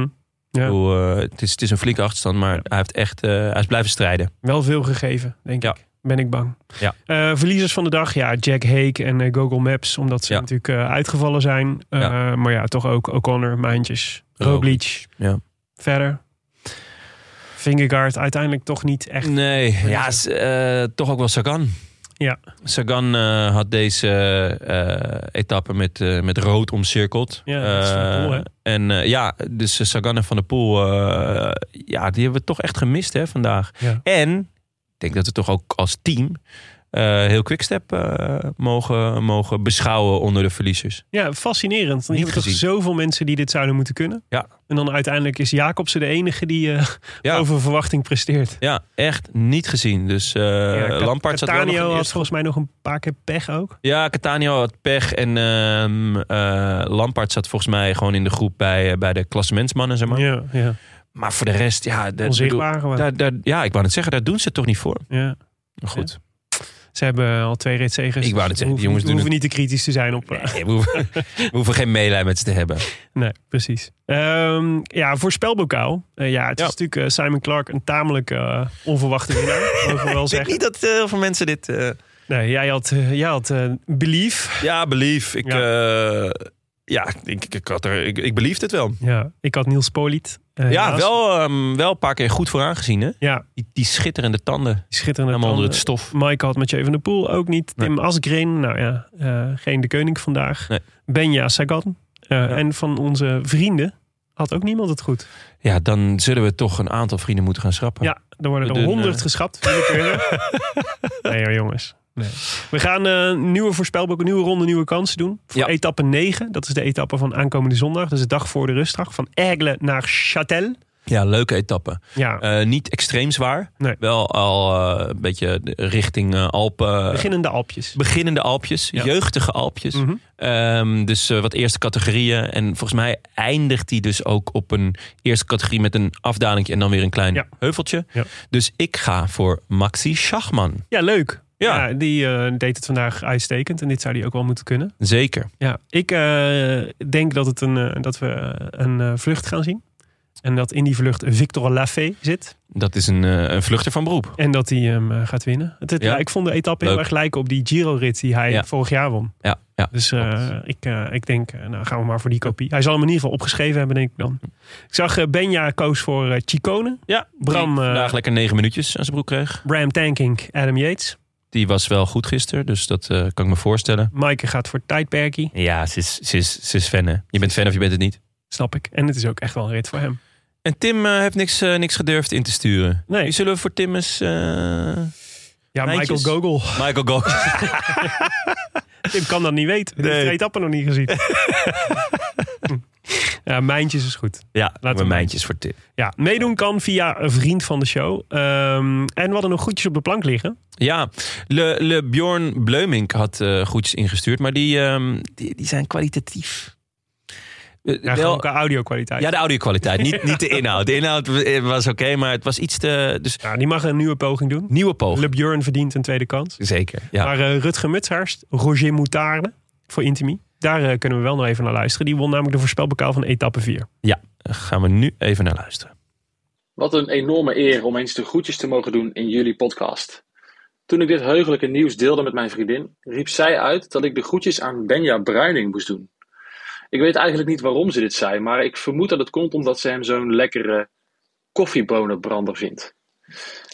Speaker 2: Ja.
Speaker 1: bedoel, eh, het, is, het is een flinke achterstand, maar hij, heeft echt, hij is blijven strijden.
Speaker 2: wel veel gegeven, denk
Speaker 1: Ja.
Speaker 2: ik. Ben ik bang.
Speaker 1: Ja.
Speaker 2: Eh, verliezers van de dag, ja, Jack Hake en eh, Google Maps, omdat ze
Speaker 1: Ja.
Speaker 2: natuurlijk eh, uitgevallen zijn. Eh,
Speaker 1: Ja.
Speaker 2: Maar ja, toch ook O'Connor, Mijntjes,
Speaker 1: Roglic. Ja.
Speaker 2: Verder. Vingegaard uiteindelijk toch niet echt.
Speaker 1: Nee,
Speaker 2: Ja.
Speaker 1: eh, toch ook wel Sagan.
Speaker 2: Ja.
Speaker 1: Sagan eh, had deze eh, etappe met, met rood omcirkeld.
Speaker 2: Ja, dat is Van Poel?
Speaker 1: Eh, En eh, ja, dus Sagan en Van der Poel, eh, ja, die hebben we toch echt gemist hè, vandaag.
Speaker 2: Ja.
Speaker 1: En denk dat we toch ook als team eh, heel Quickstep eh mogen, mogen beschouwen onder de verliezers.
Speaker 2: Ja, fascinerend.
Speaker 1: Niet
Speaker 2: hebt toch zoveel mensen die dit zouden moeten kunnen.
Speaker 1: Ja.
Speaker 2: En dan uiteindelijk is Jacobsen de enige die eh,
Speaker 1: Ja.
Speaker 2: over verwachting presteert.
Speaker 1: Ja, echt niet gezien. Dus eh
Speaker 2: Ja,
Speaker 1: Lampaard zat
Speaker 2: had volgens mij nog een paar keer pech ook.
Speaker 1: Ja, Catania had pech en ehm eh, Lampaard zat volgens mij gewoon in de groep bij, bij de klassementsmannen, zeg maar.
Speaker 2: Ja, ja.
Speaker 1: Maar voor de rest, ja...
Speaker 2: Onzichtbaar
Speaker 1: bedoel. Daar, daar, ja, ik wou net zeggen, daar doen ze het toch niet voor.
Speaker 2: Ja.
Speaker 1: Maar goed.
Speaker 2: Ze hebben al twee ritzegers.
Speaker 1: Ik wou net zeggen,
Speaker 2: We
Speaker 1: die jongens
Speaker 2: hoeven,
Speaker 1: doen
Speaker 2: we hoeven niet te kritisch te zijn op... eh,
Speaker 1: Nee, we, hoeven, we hoeven geen meelij met ze te hebben.
Speaker 2: Nee, precies. Ehm, ja, voor spelbokaal. Eh, ja, het
Speaker 1: Ja.
Speaker 2: is natuurlijk eh, Simon Clark een tamelijk onverwachte winnaar. mogen we wel
Speaker 1: Ik denk
Speaker 2: zeggen.
Speaker 1: niet dat heel veel mensen dit...
Speaker 2: Nee, jij had, jij had Belief.
Speaker 1: ja, belief. Ik, ja. ja, ik, had er, ik, ik beliefde het wel.
Speaker 2: Ja, ik had Niels Poliet. Eh,
Speaker 1: Ja, wel, ehm, wel een paar keer goed vooraan gezien, hè?
Speaker 2: Ja,
Speaker 1: Die, die schitterende tanden.
Speaker 2: die schitterende
Speaker 1: Helemaal onder
Speaker 2: tanden.
Speaker 1: het stof.
Speaker 2: Mike had Mathieu van der Poel ook niet.
Speaker 1: Nee.
Speaker 2: Tim Asgreen, nou ja, eh, geen de koning vandaag.
Speaker 1: Nee.
Speaker 2: Benja Sagan. Eh, En van onze vrienden had ook niemand het goed.
Speaker 1: Ja, dan zullen we toch een aantal vrienden moeten gaan schrappen.
Speaker 2: Ja, er worden er honderd geschrapt. Nee hoor, jongens. Nee. We gaan eh nieuwe voorspelboeken, nieuwe ronde, nieuwe kansen doen. Voor
Speaker 1: Ja.
Speaker 2: etappe 9. Dat is de etappe van aankomende zondag. Dat is de dag voor de rustdag. Van Aigle naar Châtel.
Speaker 1: Ja, leuke etappe.
Speaker 2: Ja,
Speaker 1: Eh, niet extreem zwaar.
Speaker 2: Nee.
Speaker 1: Wel al eh, een beetje richting Alpen.
Speaker 2: beginnende Alpjes.
Speaker 1: Beginnende Alpjes,
Speaker 2: Ja.
Speaker 1: jeugdige Alpjes.
Speaker 2: Mhm.
Speaker 1: Ehm, dus wat eerste categorieën. En volgens mij eindigt hij dus ook op een eerste categorie met een afdaling en dan weer een klein
Speaker 2: Ja.
Speaker 1: heuveltje. Dus ik ga voor Maxi Schachman.
Speaker 2: Ja, leuk.
Speaker 1: Ja.
Speaker 2: Ja, die eh, deed het vandaag uitstekend. En dit zou die ook wel moeten kunnen.
Speaker 1: Zeker.
Speaker 2: Ja, ik eh, denk dat, het een, eh, dat we een vlucht gaan zien. En dat in die vlucht Victor Lafay zit.
Speaker 1: Dat is een, een vluchter van beroep.
Speaker 2: En dat hij hem gaat winnen. Het, het-
Speaker 1: Ja.
Speaker 2: Ik vond de etappe heel erg lijken op die Giro-rit die hij
Speaker 1: Ja.
Speaker 2: vorig jaar won.
Speaker 1: Ja, ja.
Speaker 2: Dus ik, ik denk, nou gaan we maar voor die kopie. Hij zal hem in ieder geval opgeschreven hebben, denk ik dan. Ik zag Benja koos voor Chicone.
Speaker 1: Ja,
Speaker 2: Bram,
Speaker 1: vandaag lekker negen minuutjes aan zijn broek kreeg.
Speaker 2: Bram Tankink, Adam Yates.
Speaker 1: Die was wel goed gisteren, dus dat eh, kan ik me voorstellen.
Speaker 2: Maaike gaat voor Tijdperkie,
Speaker 1: Ja, ze is, ze is, ze is fan hè. Je bent fan of je bent het niet.
Speaker 2: snap ik. En het is ook echt wel een rit voor hem.
Speaker 1: En Tim eh, heeft niks, eh, niks gedurfd in te sturen.
Speaker 2: Nee.
Speaker 1: Wie zullen we voor Tim eens... eh,
Speaker 2: Ja, Michael? Gogol.
Speaker 1: Michael Go.
Speaker 2: Tim kan dat niet weten. Die heeft de etappe nog niet gezien. ja, Mijntjes is goed.
Speaker 1: ja,
Speaker 2: Laten we
Speaker 1: mijntjes voor Tim.
Speaker 2: Ja, meedoen kan via een vriend van de show. Ehm, en we hadden nog goedjes op de plank liggen.
Speaker 1: Ja, Le, Le Bjorn Bleumink had eh goedjes ingestuurd, maar die, ehm, die, die zijn kwalitatief. Eh,
Speaker 2: Ja, gewoon qua audio-kwaliteit.
Speaker 1: ja, de audio-kwaliteit, niet, niet de inhoud. De inhoud was oké, maar het was iets te... Dus
Speaker 2: Ja, die mag een nieuwe poging doen.
Speaker 1: nieuwe poging.
Speaker 2: Le Björn verdient een tweede kans.
Speaker 1: Zeker, ja.
Speaker 2: Maar eh, Rutger Roger Moutarde voor Intimi. Daar eh, kunnen we wel nog even naar luisteren. Die won namelijk de voorspelbokaal van etappe 4.
Speaker 1: Ja, daar gaan we nu even naar luisteren.
Speaker 5: Wat een enorme eer om eens de groetjes te mogen doen in jullie podcast. Toen ik dit heugelijke nieuws deelde met mijn vriendin, riep zij uit dat ik de groetjes aan Benja Bruining moest doen. Ik weet eigenlijk niet waarom ze dit zei, maar ik vermoed dat het komt omdat ze hem zo'n lekkere koffiebonenbrander vindt.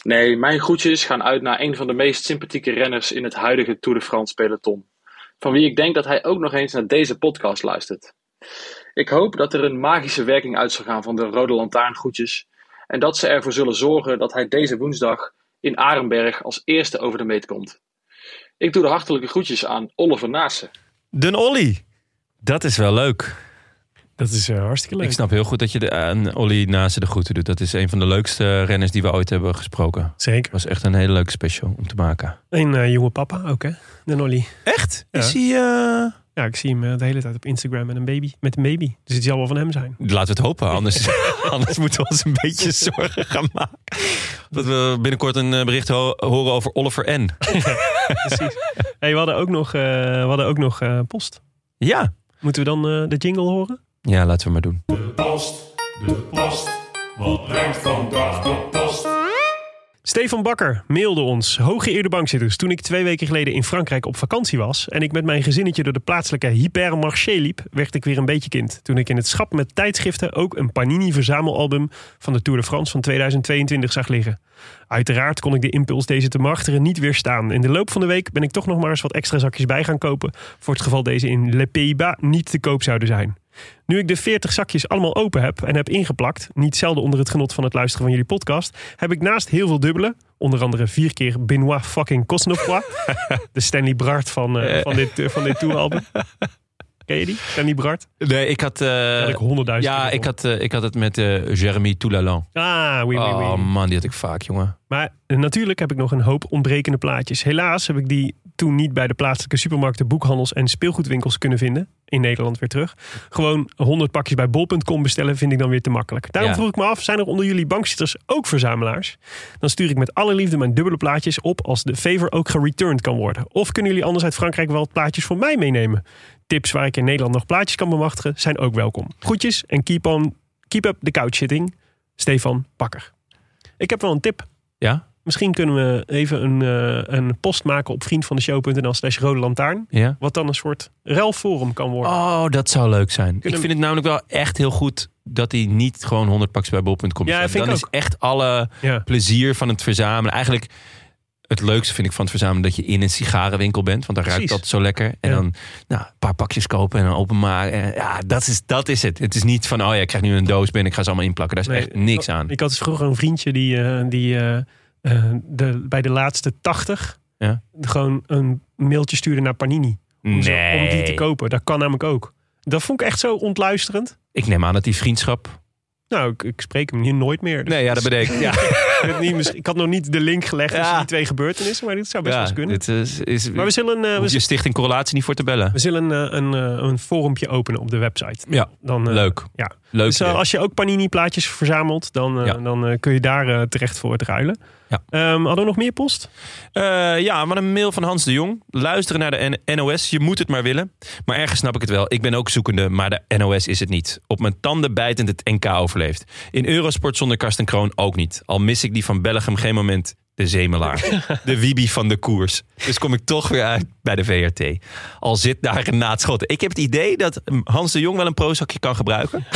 Speaker 5: Nee, mijn groetjes gaan uit naar een van de meest sympathieke renners in het huidige Tour de France peloton. Van wie ik denk dat hij ook nog eens naar deze podcast luistert. Ik hoop dat er een magische werking uit zal gaan van de Rode Lantaarngroetjes en dat ze ervoor zullen zorgen dat hij deze woensdag in Arenberg als eerste over de meet komt. Ik doe de hartelijke groetjes aan Oliver Naassen.
Speaker 1: Den Olly. Dat is wel leuk.
Speaker 2: Dat is eh, hartstikke leuk.
Speaker 1: Ik snap heel goed dat je de, aan Olly naast de groeten doet. Dat is een van de leukste renners die we ooit hebben gesproken.
Speaker 2: Zeker.
Speaker 1: was echt een hele leuke special om te maken.
Speaker 2: Een eh, jonge papa ook, hè? De Nolly.
Speaker 1: Echt?
Speaker 2: Ja.
Speaker 1: Is hij... eh,
Speaker 2: Ja, ik zie hem de hele tijd op Instagram met een baby. Met een baby. Dus het zal wel van hem zijn.
Speaker 1: Laten we het hopen, anders, anders moeten we ons een beetje zorgen gaan maken. Dat we binnenkort een bericht ho- horen over Oliver N.
Speaker 2: Precies. hey, we hadden ook nog, we hadden ook nog post.
Speaker 1: Ja.
Speaker 2: Moeten we dan de jingle horen?
Speaker 1: Ja, laten we maar doen.
Speaker 6: Post, de post. Wat brengt vandaag de post?
Speaker 2: Stefan Bakker mailde ons. Hooggeëerde bankzitters. Toen ik twee weken geleden in Frankrijk op vakantie was... en ik met mijn gezinnetje door de plaatselijke hypermarché liep... werd ik weer een beetje kind. Toen ik in het schap met tijdschriften... ook een Panini-verzamelalbum van de Tour de France van 2022 zag liggen. Uiteraard kon ik de impuls deze te marteren niet weerstaan. In de loop van de week ben ik toch nog maar eens wat extra zakjes bij gaan kopen... voor het geval deze in Le Pays-Bas niet te koop zouden zijn. Nu ik de 40 zakjes allemaal open heb en heb ingeplakt, niet zelden onder het genot van het luisteren van jullie podcast, heb ik naast heel veel dubbele, onder andere vier keer Benoit fucking Cosnefroid, de Stanley Brart van, eh, van dit, eh, van dit touralbum. Ken je die? Stanley Brart?
Speaker 1: Nee, ik had... eh,
Speaker 2: had ik honderdduizend
Speaker 1: Ja, ik had, eh, ik had het met eh, Jeremy Toulalan.
Speaker 2: Ah, oui, oui, oui.
Speaker 1: Oh man, die had ik vaak, jongen.
Speaker 2: Maar eh, natuurlijk heb ik nog een hoop ontbrekende plaatjes. Helaas heb ik die toen niet bij de plaatselijke supermarkten, boekhandels en speelgoedwinkels kunnen vinden. In Nederland weer terug. Gewoon 100 pakjes bij bol.com bestellen vind ik dan weer te makkelijk. Daarom
Speaker 1: Ja.
Speaker 2: vroeg ik me af, zijn er onder jullie bankzitters ook verzamelaars? Dan stuur ik met alle liefde mijn dubbele plaatjes op als de favor ook gereturned kan worden. Of kunnen jullie anders uit Frankrijk wel plaatjes voor mij meenemen? Tips waar ik in Nederland nog plaatjes kan bemachtigen zijn ook welkom. Groetjes en keep, on, keep up the couch sitting. Stefan Bakker. Ik heb wel een tip.
Speaker 1: Ja?
Speaker 2: Misschien kunnen we even een, eh, een post maken op vriendvandeshow.nl slash rode lantaarn.
Speaker 1: Ja?
Speaker 2: Wat dan een soort ruilforum kan worden.
Speaker 1: Oh, dat zou leuk zijn. Ik vind het namelijk wel echt heel goed dat hij niet gewoon 100 pakjes bij bol.com
Speaker 2: Ja,
Speaker 1: Dan is echt alle
Speaker 2: Ja.
Speaker 1: plezier van het verzamelen. Eigenlijk het leukste vind ik van het verzamelen dat je in een sigarenwinkel bent. Want dan ruikt
Speaker 2: Precies.
Speaker 1: dat zo lekker. En
Speaker 2: Ja.
Speaker 1: dan nou, een paar pakjes kopen en dan openmaken. En Ja, dat is, dat is het. Het is niet van, oh ja, ik krijg nu een doos binnen. Ik ga ze allemaal inplakken. Daar is
Speaker 2: Nee,
Speaker 1: echt niks aan.
Speaker 2: Ik had dus vroeger een vriendje die, eh, die eh, eh, de, bij de laatste 80
Speaker 1: Ja.
Speaker 2: gewoon een mailtje stuurde naar Panini. Om, ze- om die te kopen. Dat kan namelijk ook. Dat vond ik echt zo ontluisterend.
Speaker 1: Ik neem aan dat die vriendschap...
Speaker 2: Nou, ik, ik spreek hem hier nooit meer. Dus
Speaker 1: Nee, ja, dat bedenk ik. Ja,
Speaker 2: ik, had nog niet de link gelegd tussen
Speaker 1: Ja.
Speaker 2: die twee gebeurtenissen. Maar dit zou best wel eens kunnen.
Speaker 1: dit is, is,
Speaker 2: Maar we zullen, we,
Speaker 1: hoeft je stichting correlatie niet voor te bellen.
Speaker 2: we zullen eh, een, een forumpje openen op de website.
Speaker 1: Ja,
Speaker 2: Dan,
Speaker 1: leuk.
Speaker 2: Ja.
Speaker 1: Leuk.
Speaker 2: Dus als je ook Panini-plaatjes verzamelt, dan, dan kun je daar terecht voor het ruilen.
Speaker 1: Ja.
Speaker 2: Ehm, hadden we nog meer post?
Speaker 1: Eh, ja, maar een mail van Hans de Jong. Luisteren naar de N- NOS. Je moet het maar willen. Maar ergens snap ik het wel. Ik ben ook zoekende, maar de NOS is het niet. Op mijn tanden bijtend het NK overleefd. In Eurosport zonder Karsten Kroon ook niet. Al mis ik die van Belgium geen moment. De zemelaar. de Wibi van de koers. Dus kom ik toch weer uit bij de VRT. Al zit daar Renaat Schotten. Ik heb het idee dat Hans de Jong wel een prozakje kan gebruiken.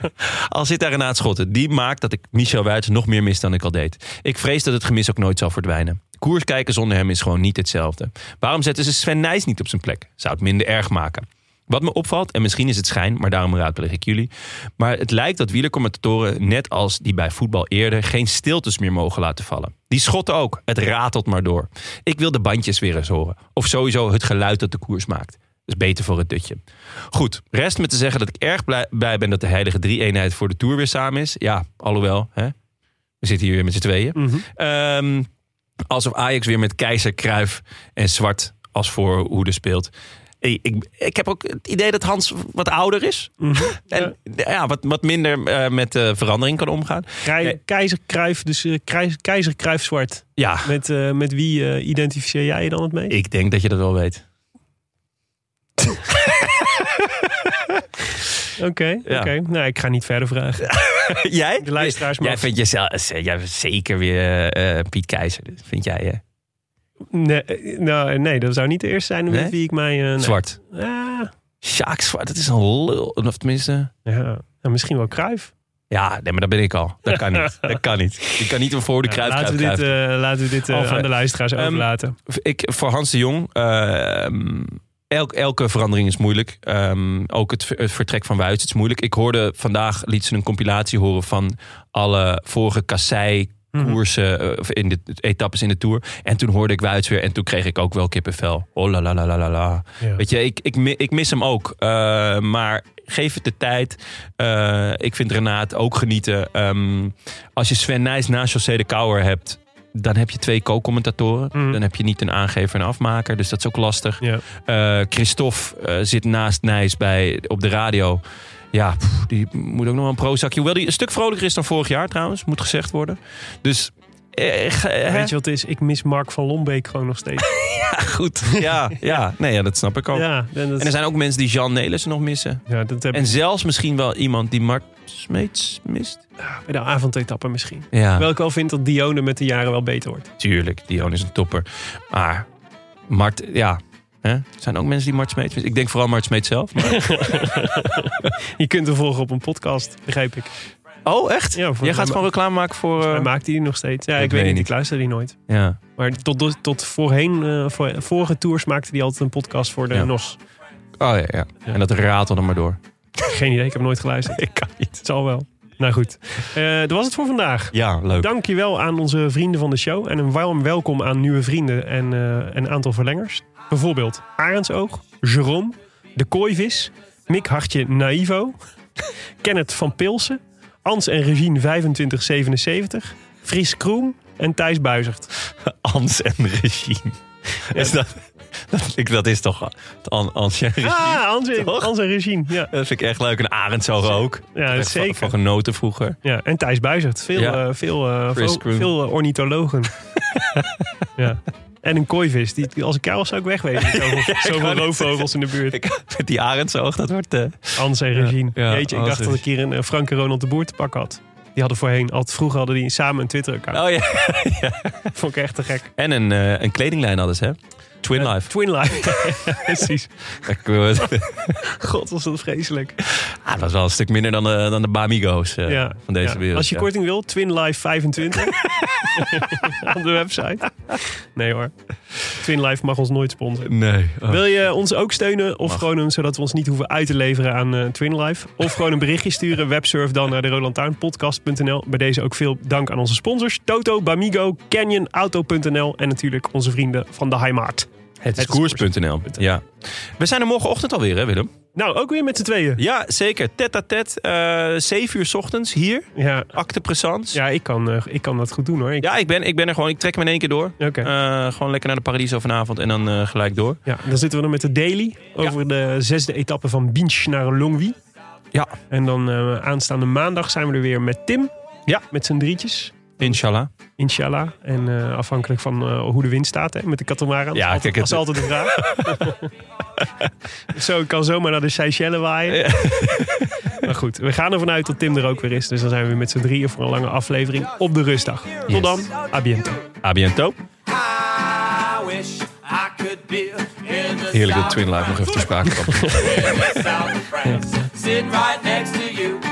Speaker 1: Al zit daar Renaat Schotten. Die maakt dat ik Michel Wuits nog meer mis dan ik al deed. Ik vrees dat het gemis ook nooit zal verdwijnen. Koers kijken zonder hem is gewoon niet hetzelfde. Waarom zetten ze Sven Nijs niet op zijn plek? Zou het minder erg maken. Wat me opvalt, en misschien is het schijn, maar daarom raadpleeg ik jullie. Maar het lijkt dat wielercommentatoren, net als die bij voetbal eerder, geen stiltes meer mogen laten vallen. Die schotten ook. Het ratelt maar door. Ik wil de bandjes weer eens horen. Of sowieso het geluid dat de koers maakt. Dat is beter voor het dutje. Goed, rest me te zeggen dat ik erg blij blij ben dat de heilige drie-eenheid voor de Tour weer samen is. Ja, alhoewel, hè? we zitten hier weer met z'n tweeën. Ehm, alsof Ajax weer met Keizer, Kruif en Zwart als voorhoede speelt. Ik, ik, heb ook het idee dat Hans wat ouder is. En ja. wat, wat minder eh, met de verandering kan omgaan.
Speaker 2: Krij-
Speaker 1: Nee.
Speaker 2: Keizer Kruif, dus eh, Keizer Kruif Zwart.
Speaker 1: Ja,
Speaker 2: Met, eh, met wie eh, identificeer jij je dan het meest?
Speaker 1: ik denk dat je dat wel weet.
Speaker 2: Oké,
Speaker 1: Ja.
Speaker 2: oké. Nou, ik ga niet verder vragen.
Speaker 1: jij?
Speaker 2: De luisteraars
Speaker 1: Jij vindt jezelf jij vindt zeker weer eh, eh, Piet Keizer. Vind jij hè?
Speaker 2: Nee, eh, nou, nee, dat zou niet de eerste zijn met
Speaker 1: Nee?
Speaker 2: wie ik mij... eh, nee.
Speaker 1: Zwart.
Speaker 2: Ah,
Speaker 1: Sjaak Zwart, dat is een lul. Of tenminste...
Speaker 2: ja, nou, misschien wel Kruif.
Speaker 1: Ja, nee, maar dat ben ik al. Dat kan niet. Dat kan niet. Ik kan niet een voor de kruif,
Speaker 2: laten, we dit, eh, laten we dit eh, aan de luisteraars
Speaker 1: Ehm,
Speaker 2: overlaten.
Speaker 1: ik, voor Hans de Jong, ehm, elk, elke verandering is moeilijk. Ehm, ook het vertrek van Wuits is moeilijk. Ik hoorde vandaag, liet ze een compilatie horen van alle vorige kassei koersen eh, of in de etappes in de Tour. En toen hoorde ik Wuits weer en toen kreeg ik ook wel kippenvel. Oh la la la la la.
Speaker 2: Ja.
Speaker 1: Weet je, ik, ik, ik mis hem ook. Eh, maar geef het de tijd. Eh, ik vind Renaat ook genieten. Ehm, als je Sven Nijs naast José de Kouwer hebt... dan heb je twee co-commentatoren.
Speaker 2: Mhm.
Speaker 1: Dan heb je niet een aangever en afmaker. Dus dat is ook lastig.
Speaker 2: Ja.
Speaker 1: Christophe zit naast Nijs bij, op de radio. Ja, pff, die moet ook nog wel een prozakje. Hoewel die een stuk vrolijker is dan vorig jaar trouwens, moet gezegd worden. Dus eh, hè?
Speaker 2: Weet je wat het is? Ik mis Mark van Lombeek gewoon nog steeds.
Speaker 1: goed. Ja, ja. Nee, ja, dat snap ik ook.
Speaker 2: ja, en, dat,
Speaker 1: En er zijn ook mensen die Jean Nelissen nog missen.
Speaker 2: ja, dat heb
Speaker 1: En zelfs misschien wel iemand die Mart Smeets mist.
Speaker 2: bij de avondetappe misschien.
Speaker 1: Ja,
Speaker 2: Terwijl ik wel vind dat Dione met de jaren wel beter wordt.
Speaker 1: tuurlijk. Dion is een topper. Maar Mart, ja. Hè? Er zijn ook mensen die Mart Smeets missen. Ik denk vooral Mart Smeets zelf. maar-
Speaker 2: Je kunt hem volgen op een podcast, begrijp ik.
Speaker 1: Oh, echt?
Speaker 2: Ja,
Speaker 1: Jij gaat gewoon reclame maken voor...
Speaker 2: Hij
Speaker 1: eh,
Speaker 2: maakt hij die nog steeds. Ja, ik
Speaker 1: weet
Speaker 2: niet, ik luister die nooit.
Speaker 1: Ja.
Speaker 2: Maar tot, tot voorheen, eh, voor, vorige tours maakte hij altijd een podcast voor de
Speaker 1: Ja.
Speaker 2: NOS.
Speaker 1: Oh ja, ja. En dat ratelde maar door.
Speaker 2: Geen idee, ik heb nooit geluisterd.
Speaker 1: Ik kan niet.
Speaker 2: Het zal wel. Nou goed, Eh, dat was het voor vandaag.
Speaker 1: Ja, leuk.
Speaker 2: Dankjewel aan onze vrienden van de show. En een warm welkom aan nieuwe vrienden en een aantal verlengers. Bijvoorbeeld Arendsoog, Jerome, De Kooivis, Mick Hartje Naivo, Kenneth van Pilsen, Ans en Regine 2577, Fries Kroem en Thijs Buizert.
Speaker 1: Ans en Regine. Is dat, dat, ik, dat is toch An- Ans en Regine?
Speaker 2: Ah, Ans en,
Speaker 1: Toch?
Speaker 2: Ans en Regine. Ja,
Speaker 1: Dat vind ik echt leuk. En Arendsoog ook.
Speaker 2: ja
Speaker 1: van-
Speaker 2: zeker.
Speaker 1: Van genoten vroeger.
Speaker 2: Ja, en Thijs Buizert. Veel,
Speaker 1: Ja.
Speaker 2: eh, veel, eh, veel eh, ornithologen. ja. En een kooivis. Die, als ik jou was, zou ik wegwezen. Zoveel, roofvogels in de buurt.
Speaker 1: Ik, met die Arendsoog, dat wordt... eh
Speaker 2: Hans en Regine.
Speaker 1: Ja, ja,
Speaker 2: Weet je, ik dacht dat ik hier een eh, Frank en Ronald de Boer te pakken had. Die hadden voorheen, altijd vroeger hadden die samen een Twitter-account.
Speaker 1: oh ja.
Speaker 2: Vond ik echt te gek.
Speaker 1: En een, eh, een kledinglijn hadden ze, hè? Twin Life.
Speaker 2: Twin Life. Precies.
Speaker 1: Eh,
Speaker 2: God, was dat vreselijk.
Speaker 1: ah, dat was wel een stuk minder dan de, dan de Bamigo's eh,
Speaker 2: ja.
Speaker 1: van deze
Speaker 2: Ja.
Speaker 1: wereld.
Speaker 2: Als je
Speaker 1: ja.
Speaker 2: korting wil, Twin Life 25. Op de website. Nee hoor. Twin Life mag ons nooit sponsoren.
Speaker 1: Nee. oh.
Speaker 2: Wil je ons ook steunen? Of
Speaker 1: Mag.
Speaker 2: gewoon een, zodat we ons niet hoeven uit te leveren aan eh, Twin Life? Of gewoon een berichtje sturen. Websurf dan naar de rolandtuinpodcast.nl. Bij deze ook veel dank aan onze sponsors. Toto, Bamigo, Canyon, Auto.nl. En natuurlijk onze vrienden van de Heimat.
Speaker 1: Het is koers.nl. Ja. We zijn er morgenochtend alweer, hè Willem?
Speaker 2: Nou, ook weer met z'n tweeën.
Speaker 1: Ja, zeker. Tet à tet. eh 7 uur 's ochtends hier.
Speaker 2: Ja,
Speaker 1: Acte présence.
Speaker 2: ja ik, kan, eh, ik kan dat goed doen hoor. Ik,
Speaker 1: Ja, ik ben, ik ben er gewoon. Ik trek me in één keer door.
Speaker 2: Oké.
Speaker 1: Eh, gewoon lekker naar de Paradiso vanavond en dan gelijk door.
Speaker 2: Ja, dan zitten we dan met de daily over de zesde etappe van Binch naar Longwy.
Speaker 1: Ja.
Speaker 2: En dan aanstaande maandag zijn we er weer met Tim.
Speaker 1: Ja.
Speaker 2: Met zijn drietjes.
Speaker 1: Inshallah.
Speaker 2: Inshallah. En eh, afhankelijk van eh, hoe de wind staat hè, met de katamaran.
Speaker 1: Ja,
Speaker 2: dat is
Speaker 1: kijk,
Speaker 2: altijd,
Speaker 1: het-
Speaker 2: dat is altijd de vraag. Zo, ik kan zomaar naar de Seychelles waaien. maar goed, we gaan ervan uit dat Tim er ook weer is. Dus dan zijn we weer met z'n drieën voor een lange aflevering op de rustdag. Tot dan, a biento.
Speaker 1: A biento.
Speaker 4: I wish I could be in the
Speaker 1: Heerlijk dat
Speaker 4: south
Speaker 1: Twin Life nog even te sprake kwam.